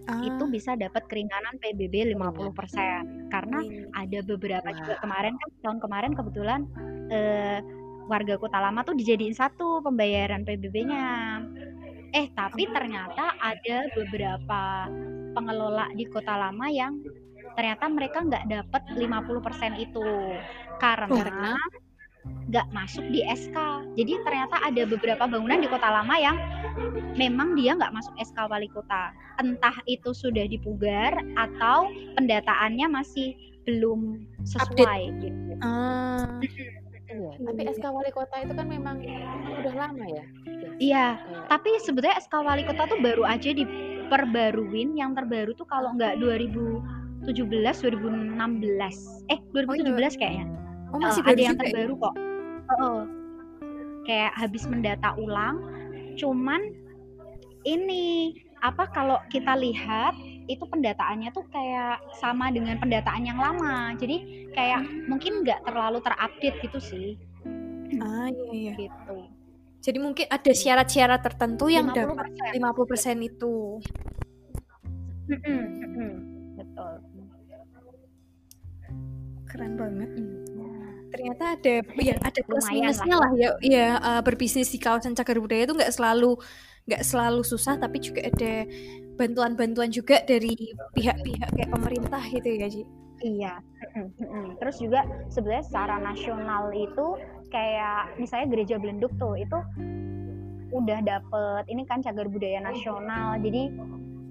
S3: Ah,
S2: itu bisa dapat keringanan PBB 50% karena
S3: iya.
S2: ada beberapa juga
S1: Wah.
S2: kemarin kan tahun kemarin kebetulan eh, warga kota lama tuh dijadiin satu pembayaran PBB-nya. Eh tapi ternyata ada beberapa pengelola di kota lama yang ternyata mereka nggak dapat 50% itu karena
S1: Karena?
S2: nggak masuk di SK. Jadi ternyata ada beberapa bangunan di kota lama yang memang dia nggak masuk SK wali kota. Entah itu sudah dipugar atau pendataannya masih belum sesuai gitu.
S3: Ah,
S1: Iya, tapi SK wali kota itu kan memang udah lama ya.
S2: Iya,
S1: Kayak-
S2: tapi sebetulnya SK wali kota tuh baru aja diperbaruin. Yang terbaru tuh kalau nggak 2017, 2016. Eh, 2017 kayaknya.
S3: oh masih baru
S2: ada yang
S3: ya?
S2: terbaru kok. Heeh. Kayak habis mendata ulang, cuman ini apa kalau kita lihat itu pendataannya tuh kayak sama dengan pendataan yang lama. Jadi kayak mungkin nggak terlalu terupdate gitu sih,
S3: Ah iya iya.
S2: gitu.
S3: Jadi mungkin ada syarat-syarat tertentu yang
S2: 50%.
S3: dapat 50% itu.
S2: Betul.
S3: Keren banget.
S2: Mm.
S3: Ternyata ada ya ada plus minusnya lah ya. Iya, eh, berbisnis di kawasan cagar budaya itu nggak selalu nggak selalu susah tapi juga ada bantuan-bantuan juga dari pihak-pihak kayak pemerintah gitu ya, Ji.
S2: Iya. Terus juga sebenarnya secara nasional itu kayak misalnya gereja Belenduk tuh itu udah dapet ini kan cagar budaya nasional. Jadi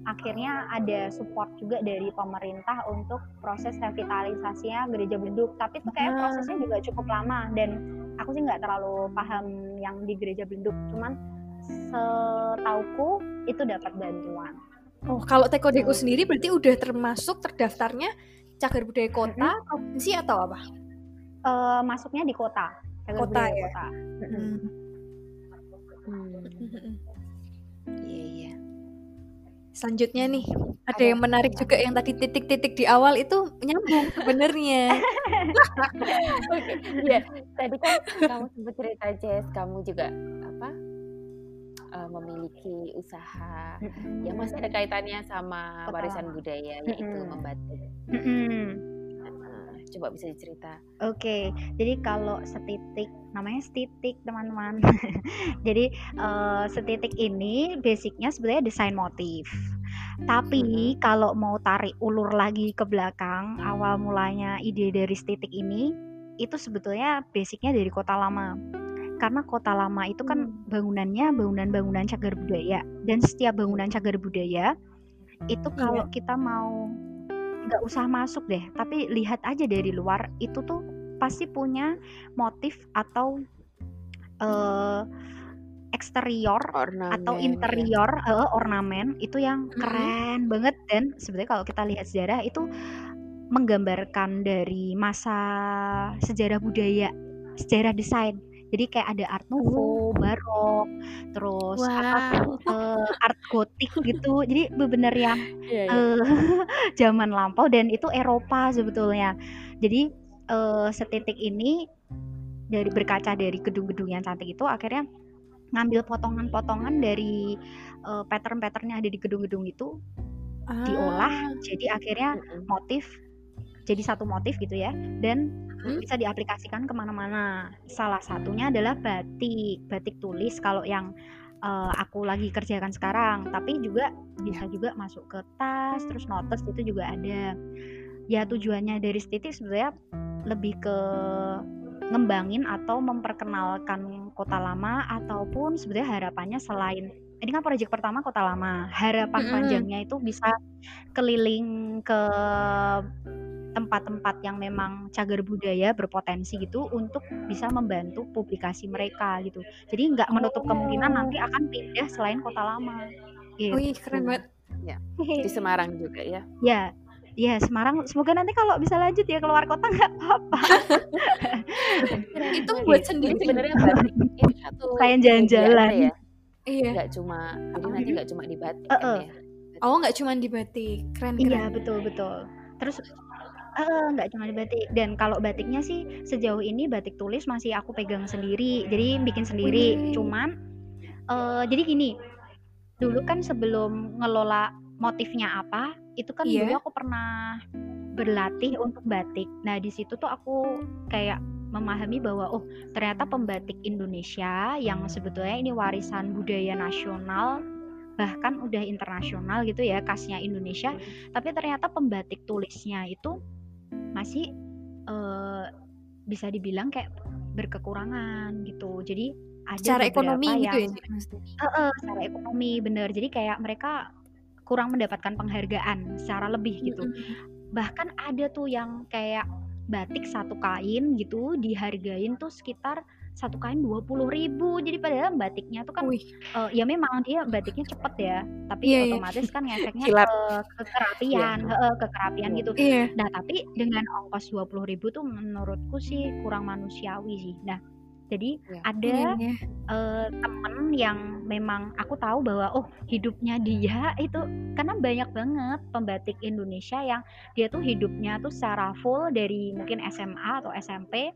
S2: akhirnya ada support juga dari pemerintah untuk proses revitalisasinya gereja Belenduk. Tapi itu kayak
S3: Ah.
S2: prosesnya juga cukup lama dan aku sih nggak terlalu paham yang di gereja Belenduk. Cuman setauku itu dapat bantuan.
S3: Oh, kalau Teko Deko sendiri berarti udah termasuk terdaftarnya cagar budaya kota, provinsi atau apa?
S2: Eh, masuknya di kota. Cagar
S3: Kota
S2: budaya
S3: ya?
S2: kota.
S1: Hmm,
S3: Mm-mm.
S1: iya iya.
S3: Selanjutnya nih, ada
S2: Ada
S3: yang menarik juga yang tadi titik-titik di awal itu nyambung sebenarnya.
S1: Oke, Iya, tadi kan kamu sempat cerita Jess, kamu juga apa? eh, memiliki usaha yang masih ada kaitannya sama warisan budaya yaitu membatik. Coba bisa dicerita.
S2: Oke, jadi kalau setitik namanya setitik teman-teman. jadi eh, setitik ini basicnya sebenarnya desain motif. Tapi kalau mau tarik ulur lagi ke belakang, awal mulanya ide dari setitik ini itu sebetulnya basicnya dari kota lama. karena kota lama itu kan hmm. bangunannya bangunan-bangunan cagar budaya dan setiap bangunan cagar budaya itu iya. kalau kita mau nggak usah masuk deh tapi lihat aja dari luar itu tuh pasti punya motif atau uh, eksterior ornamen, atau interior ya. uh, ornamen itu yang hmm. keren banget dan sebenarnya kalau kita lihat sejarah itu menggambarkan dari masa sejarah budaya, sejarah desain. Jadi kayak ada art nouveau, oh. barok, terus wow. apa uh, art gotik gitu. Jadi benar-benar yang yeah, yeah. Uh, zaman lampau dan itu Eropa sebetulnya. Jadi uh, setitik ini dari berkaca dari gedung-gedung yang cantik itu akhirnya ngambil potongan-potongan dari uh, pattern-pattern yang ada di gedung-gedung itu ah. diolah jadi akhirnya motif jadi satu motif gitu ya. Dan hmm? bisa diaplikasikan ke mana-mana. Salah satunya adalah batik batik tulis kalau yang uh, aku lagi kerjakan sekarang. Tapi juga bisa juga masuk ke tas terus notes itu juga ada. Ya tujuannya dari titik sebenarnya lebih ke ngembangin atau memperkenalkan kota lama ataupun sebenarnya harapannya selain ini kan proyek pertama kota lama. Harapan mm panjangnya itu bisa keliling ke tempat-tempat yang memang cagar budaya berpotensi gitu untuk bisa membantu publikasi mereka gitu. Jadi nggak menutup kemungkinan nanti oh. akan pindah selain kota lama.
S3: Gitu. Wih keren banget.
S1: Ya di Semarang juga ya.
S2: Ya ya Semarang. Semoga nanti kalau bisa lanjut ya keluar kota nggak apa-apa.
S3: Itu buat sendiri.
S1: Sebenarnya satu
S2: kayak jalan-jalan.
S1: ya? Iya. Nggak cuma jadi nanti nggak cuma di batik uh -uh. kan
S3: ya? Oh nggak cuma di batik keren
S2: keren. iya betul betul. Terus nggak uh, cuma di batik dan kalau batiknya sih sejauh ini batik tulis masih aku pegang sendiri jadi bikin sendiri Wih. cuman uh, jadi gini dulu kan sebelum ngelola motifnya apa itu kan yeah. dulu aku pernah berlatih untuk batik. Nah, di situ tuh aku kayak memahami bahwa oh, ternyata pembatik Indonesia yang sebetulnya ini warisan budaya nasional bahkan udah internasional gitu ya khasnya Indonesia, tapi ternyata pembatik tulisnya itu masih uh, bisa dibilang kayak berkekurangan gitu. Jadi ada
S3: secara ekonomi
S2: yang,
S3: gitu ya
S2: uh, uh, secara ekonomi bener jadi kayak mereka kurang mendapatkan penghargaan secara lebih gitu. Mm-hmm. Bahkan ada tuh yang kayak batik satu kain gitu dihargain tuh sekitar satu kain dua puluh ribu jadi padahal batiknya tuh kan uh, ya memang dia batiknya cepet ya tapi yeah, iya. otomatis yeah. kan ngefeknya ke, ke kerapian yeah. ke, ke kerapian gitu yeah. nah tapi dengan ongkos dua puluh ribu tuh menurutku sih kurang manusiawi sih nah jadi ya. ada ya, Uh, temen yang memang aku tahu bahwa oh hidupnya dia itu karena banyak banget pembatik Indonesia yang dia tuh hidupnya tuh secara full dari mungkin SMA atau SMP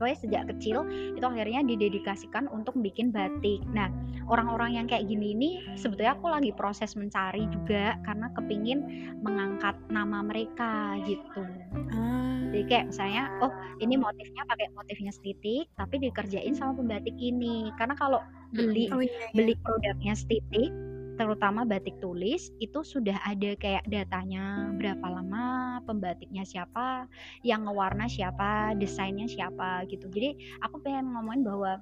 S2: pokoknya sejak kecil itu akhirnya didedikasikan untuk bikin batik. Nah, orang-orang yang kayak gini ini sebetulnya aku lagi proses mencari juga karena kepingin mengangkat nama mereka gitu. Ah. Jadi kayak misalnya, oh ini motifnya pakai motifnya stitik, tapi dikerjain sama pembatik ini. Karena kalau beli oh, iya, iya. beli produknya stitik terutama batik tulis itu sudah ada kayak datanya berapa lama pembatiknya siapa yang ngewarna siapa desainnya siapa gitu. Jadi aku pengen ngomongin bahwa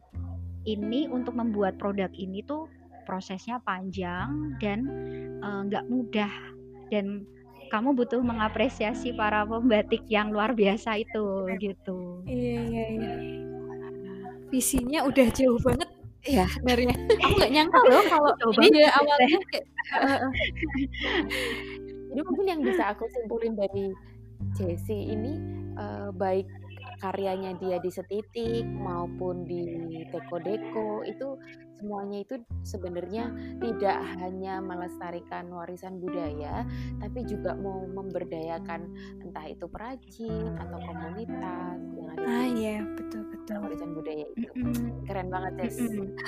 S2: ini untuk membuat produk ini tuh prosesnya panjang dan eh, nggak uh, mudah. Dan kamu butuh mengapresiasi para pembatik yang luar biasa itu gitu.
S3: Iya iya iya. Visinya udah jauh banget ya sebenarnya. Aku nggak nyangka loh kalau ini ya awalnya kayak,
S1: jadi mungkin yang bisa aku simpulin dari Jessie ini uh, baik karyanya dia di setitik maupun di deko-deko itu semuanya itu sebenarnya tidak hanya melestarikan warisan budaya tapi juga mau memberdayakan entah itu perajin atau komunitas
S3: betul
S1: warisan budaya itu. Keren banget ya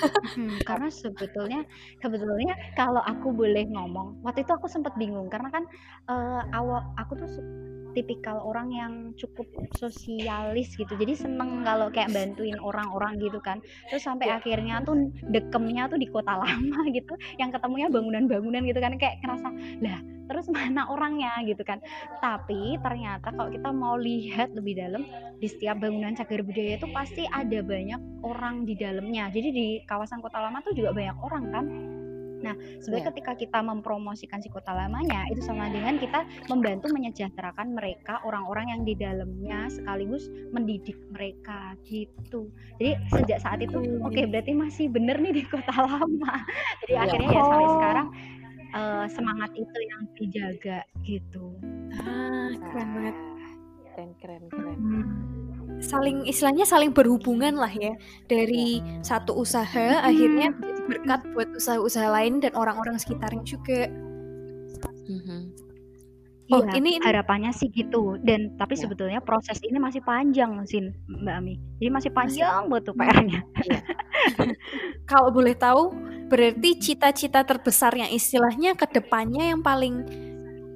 S2: karena sebetulnya sebetulnya kalau aku boleh ngomong waktu itu aku sempat bingung karena kan uh, awal aku tuh tipikal orang yang cukup sosialis gitu. Jadi seneng kalau kayak bantuin orang-orang gitu kan. Terus sampai yeah. akhirnya tuh dekemnya tuh di kota lama gitu. Yang ketemunya bangunan-bangunan gitu kan. Kayak kerasa lah terus mana orangnya? gitu kan. Tapi ternyata kalau kita mau lihat lebih dalam di setiap bangunan cagar budaya itu pasti ada banyak orang di dalamnya. Jadi di kawasan kota lama tuh juga banyak orang kan Nah, sebenarnya yeah. ketika kita mempromosikan si kota lamanya, itu sama dengan kita membantu menyejahterakan mereka, orang-orang yang di dalamnya, sekaligus mendidik mereka gitu. Jadi sejak saat itu, oke okay, berarti masih bener nih di kota lama. Jadi yeah. akhirnya ya sampai oh. sekarang uh, semangat itu yang dijaga gitu.
S3: Ah, keren banget.
S1: Keren, keren, keren.
S3: Hmm saling istilahnya saling berhubungan lah ya dari satu usaha hmm. akhirnya menjadi berkat buat usaha-usaha lain dan orang-orang sekitarnya juga.
S2: Hmm. Oh iya, ini, harapannya sih gitu dan tapi ya. sebetulnya proses ini masih panjang sih Mbak Ami. Jadi masih panjang buat tuh PR-nya.
S3: Ya. Kalau boleh tahu berarti cita-cita terbesarnya istilahnya ke depannya yang paling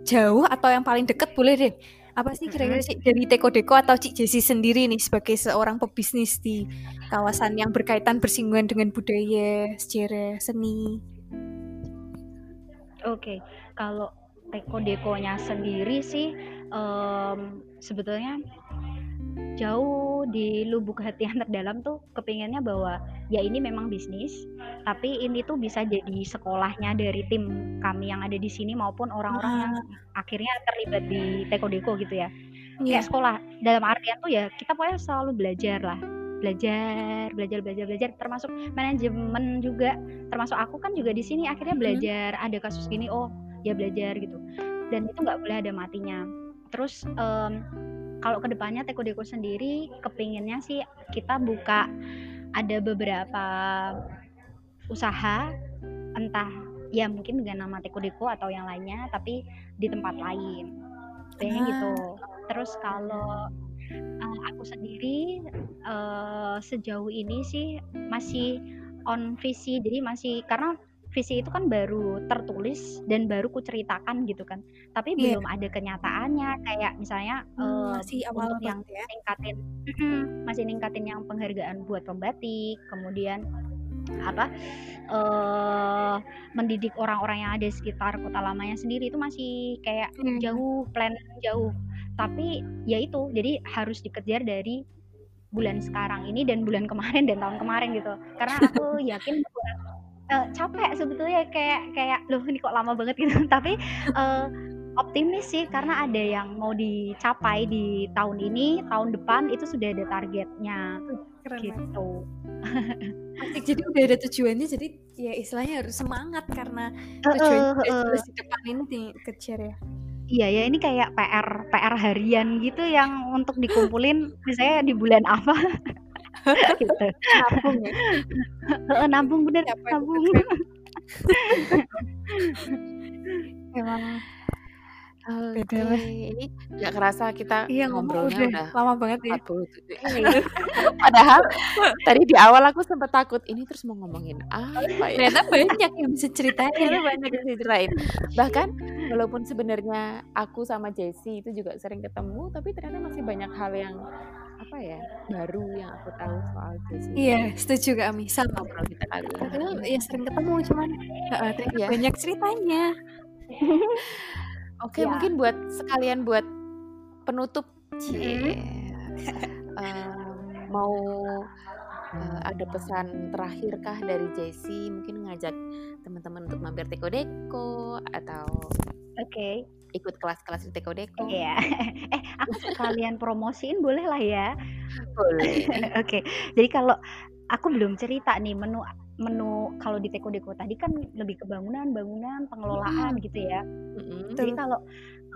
S3: jauh atau yang paling deket boleh deh apa sih kira-kira sih dari Teko Deko atau Cik Jesi sendiri nih sebagai seorang pebisnis di kawasan yang berkaitan bersinggungan dengan budaya, sejarah, seni?
S2: Oke, kalau Teko Dekonya sendiri sih um, sebetulnya jauh di lubuk hati yang terdalam tuh kepinginnya bahwa ya ini memang bisnis tapi ini tuh bisa jadi sekolahnya dari tim kami yang ada di sini maupun orang-orang yang ah. akhirnya terlibat di Teko Deko gitu ya. Yeah. kayak sekolah dalam artian tuh ya kita pokoknya selalu belajar lah. Belajar belajar belajar belajar. Termasuk manajemen juga. Termasuk aku kan juga di sini akhirnya belajar ada kasus gini oh ya belajar gitu. Dan itu nggak boleh ada matinya. Terus um, kalau ke depannya Teko Deko sendiri kepinginnya sih kita buka ada beberapa usaha entah ya mungkin dengan nama Teko Deko atau yang lainnya tapi di tempat lain kayaknya ah. gitu terus kalau uh, aku sendiri uh, sejauh ini sih masih on visi jadi masih karena visi itu kan baru tertulis dan baru kuceritakan gitu kan tapi yeah. belum ada kenyataannya kayak misalnya hmm, uh, masih awal untuk yang ya. ningkatin masih ningkatin yang penghargaan buat pembatik kemudian apa uh, mendidik orang-orang yang ada di sekitar kota lamanya sendiri itu masih kayak hmm. jauh plan jauh tapi ya itu jadi harus dikejar dari bulan sekarang ini dan bulan kemarin dan tahun kemarin gitu karena aku yakin uh, capek sebetulnya kayak kayak loh ini kok lama banget gitu. Tapi uh, optimis sih karena ada yang mau dicapai di tahun ini tahun depan itu sudah ada targetnya Keren gitu.
S3: Asik, jadi udah ada tujuannya jadi ya istilahnya harus semangat karena uh, uh, uh. di depan ini dikejar ya.
S2: Iya ya ini kayak PR PR harian gitu yang untuk dikumpulin misalnya di bulan apa gitu. Nabung ya. nabung bener, Siapa nabung.
S1: Emang Oke, okay. ini nggak kerasa kita
S3: iya, ngobrolnya udah, udah lama banget ya.
S1: Iya. Padahal tadi di awal aku sempat takut ini terus mau ngomongin apa
S3: ya? Ternyata banyak yang bisa ceritain,
S1: ya, banyak yang bisa ceritain. Bahkan walaupun sebenarnya aku sama Jessie itu juga sering ketemu, tapi ternyata masih banyak hal yang apa ya baru yang aku tahu soal Jessie.
S3: Iya, setuju kami sama ngobrol kita kali ini. Padahal ya sering ketemu cuman uh, ya. banyak ceritanya.
S1: Oke, ya. mungkin buat sekalian buat penutup, cie, um, mau uh, ada pesan terakhir kah dari Jessie? Mungkin ngajak teman-teman untuk mampir Teko Deko atau
S2: Oke. Okay
S1: ikut kelas-kelas di Teko Deko.
S2: Iya. eh, aku sekalian promosiin boleh lah ya.
S1: Boleh.
S2: Oke. okay. Jadi kalau aku belum cerita nih menu menu kalau di Teko Deko tadi kan lebih ke bangunan, bangunan, pengelolaan mm. gitu ya. Mm-hmm. Jadi kalau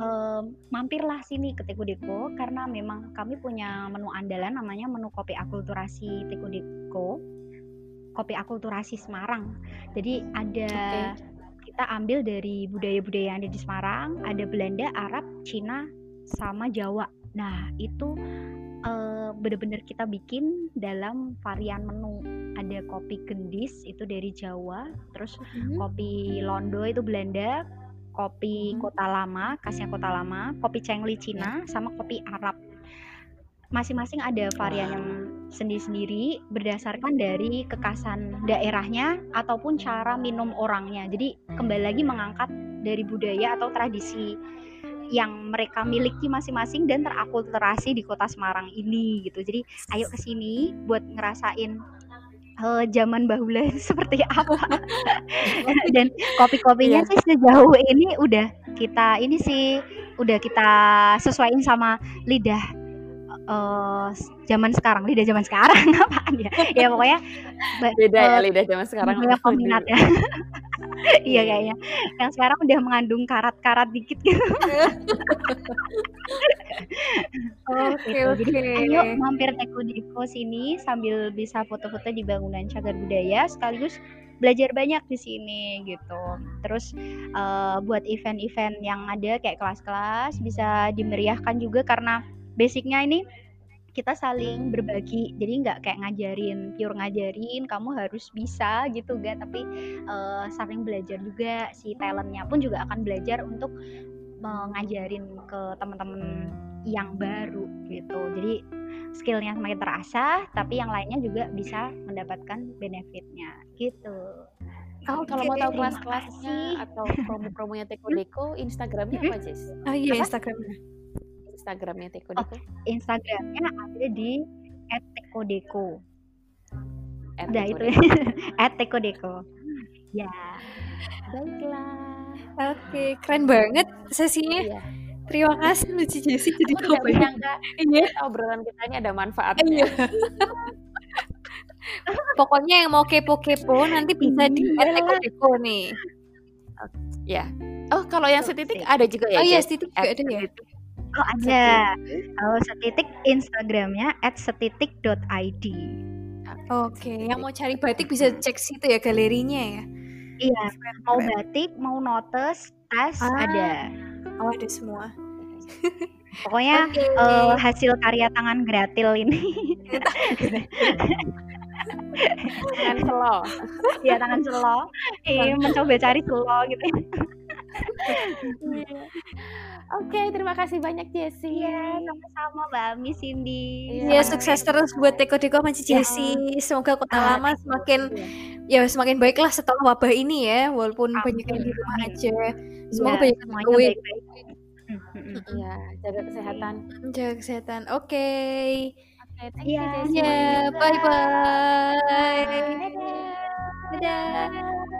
S2: um, mampirlah sini ke Teko Deko karena memang kami punya menu andalan namanya menu kopi akulturasi Teko Deko. Kopi akulturasi Semarang. Jadi ada okay kita ambil dari budaya-budaya yang ada di Semarang, ada Belanda, Arab, Cina, sama Jawa. Nah, itu uh, benar-benar kita bikin dalam varian menu. Ada kopi gendis itu dari Jawa, terus hmm. kopi Londo itu Belanda, kopi hmm. Kota Lama, khasnya Kota Lama, kopi Cengli Cina, sama kopi Arab. Masing-masing ada varian yang sendiri-sendiri berdasarkan dari kekasan daerahnya ataupun cara minum orangnya. Jadi kembali lagi mengangkat dari budaya atau tradisi yang mereka miliki masing-masing dan terakulturasi di kota Semarang ini gitu. Jadi ayo ke sini buat ngerasain uh, zaman bahula seperti apa. dan kopi-kopinya yeah. sih sejauh ini udah kita ini sih udah kita sesuaiin sama lidah uh, zaman sekarang lidah zaman sekarang apaan ya? Ya pokoknya
S1: beda uh, ya lidah zaman sekarang.
S2: banyak peminat ya iya kayaknya. Yang sekarang udah mengandung karat-karat dikit gitu. Oke gitu. jadi ayo mampir Teko Deko sini sambil bisa foto-foto di bangunan cagar budaya sekaligus belajar banyak di sini gitu. Terus uh, buat event-event yang ada kayak kelas-kelas bisa dimeriahkan juga karena basicnya ini kita saling berbagi. Jadi nggak kayak ngajarin pure ngajarin kamu harus bisa gitu kan tapi uh, saling belajar juga. Si talentnya pun juga akan belajar untuk mengajarin ke teman-teman yang baru gitu. Jadi skillnya semakin terasa tapi yang lainnya juga bisa mendapatkan benefitnya gitu.
S1: Oh, kalau mau tahu kelas-kelasnya atau promo-promonya Teko Deko, Instagramnya apa, Jess?
S3: Oh iya, Instagramnya.
S1: Instagramnya Teko Deko? Oh,
S2: Instagramnya ada di @tekodeko.
S1: Udah
S2: itu @tekodeko. Ya.
S1: Baiklah.
S3: Oke, keren banget sesinya. Iya. Terima kasih Luci Jessy jadi
S1: tahu banyak iya. obrolan kita ini ada manfaatnya. Iya.
S3: Pokoknya yang mau kepo-kepo nanti bisa di @tekodeko nih.
S1: Ya. Oh, kalau yang setitik ada juga ya?
S3: Oh iya, setitik juga ada ya.
S2: Oh ada. Kalau setitik Instagramnya @setitik.id.
S3: Oke, yang mau cari batik bisa cek situ ya galerinya ya.
S2: Iya, mau batik, mau notes, tas ah. ada.
S3: Oh ada semua.
S2: Pokoknya okay. uh, eh, hasil karya tangan gratil ini.
S1: tangan selo.
S2: Iya tangan selo. Iya mencoba cari selo gitu.
S1: Iya. Oke, terima kasih banyak Jessie.
S2: Iya, sama-sama Mbak Ami Cindy.
S3: Iya, ya, sukses terus buat Teko Deko sama ya. Jessie. Semoga kota ah, lama semakin ya semakin baiklah setelah wabah ini ya, walaupun Amin. banyak yang di rumah aja. Semoga ya, banyak yang baik-baik.
S1: Iya, jaga kesehatan.
S3: Jaga kesehatan. Oke. Okay.
S1: Oke, okay, thank you Jessie.
S3: Ya, bye bye. Dadah. Dadah.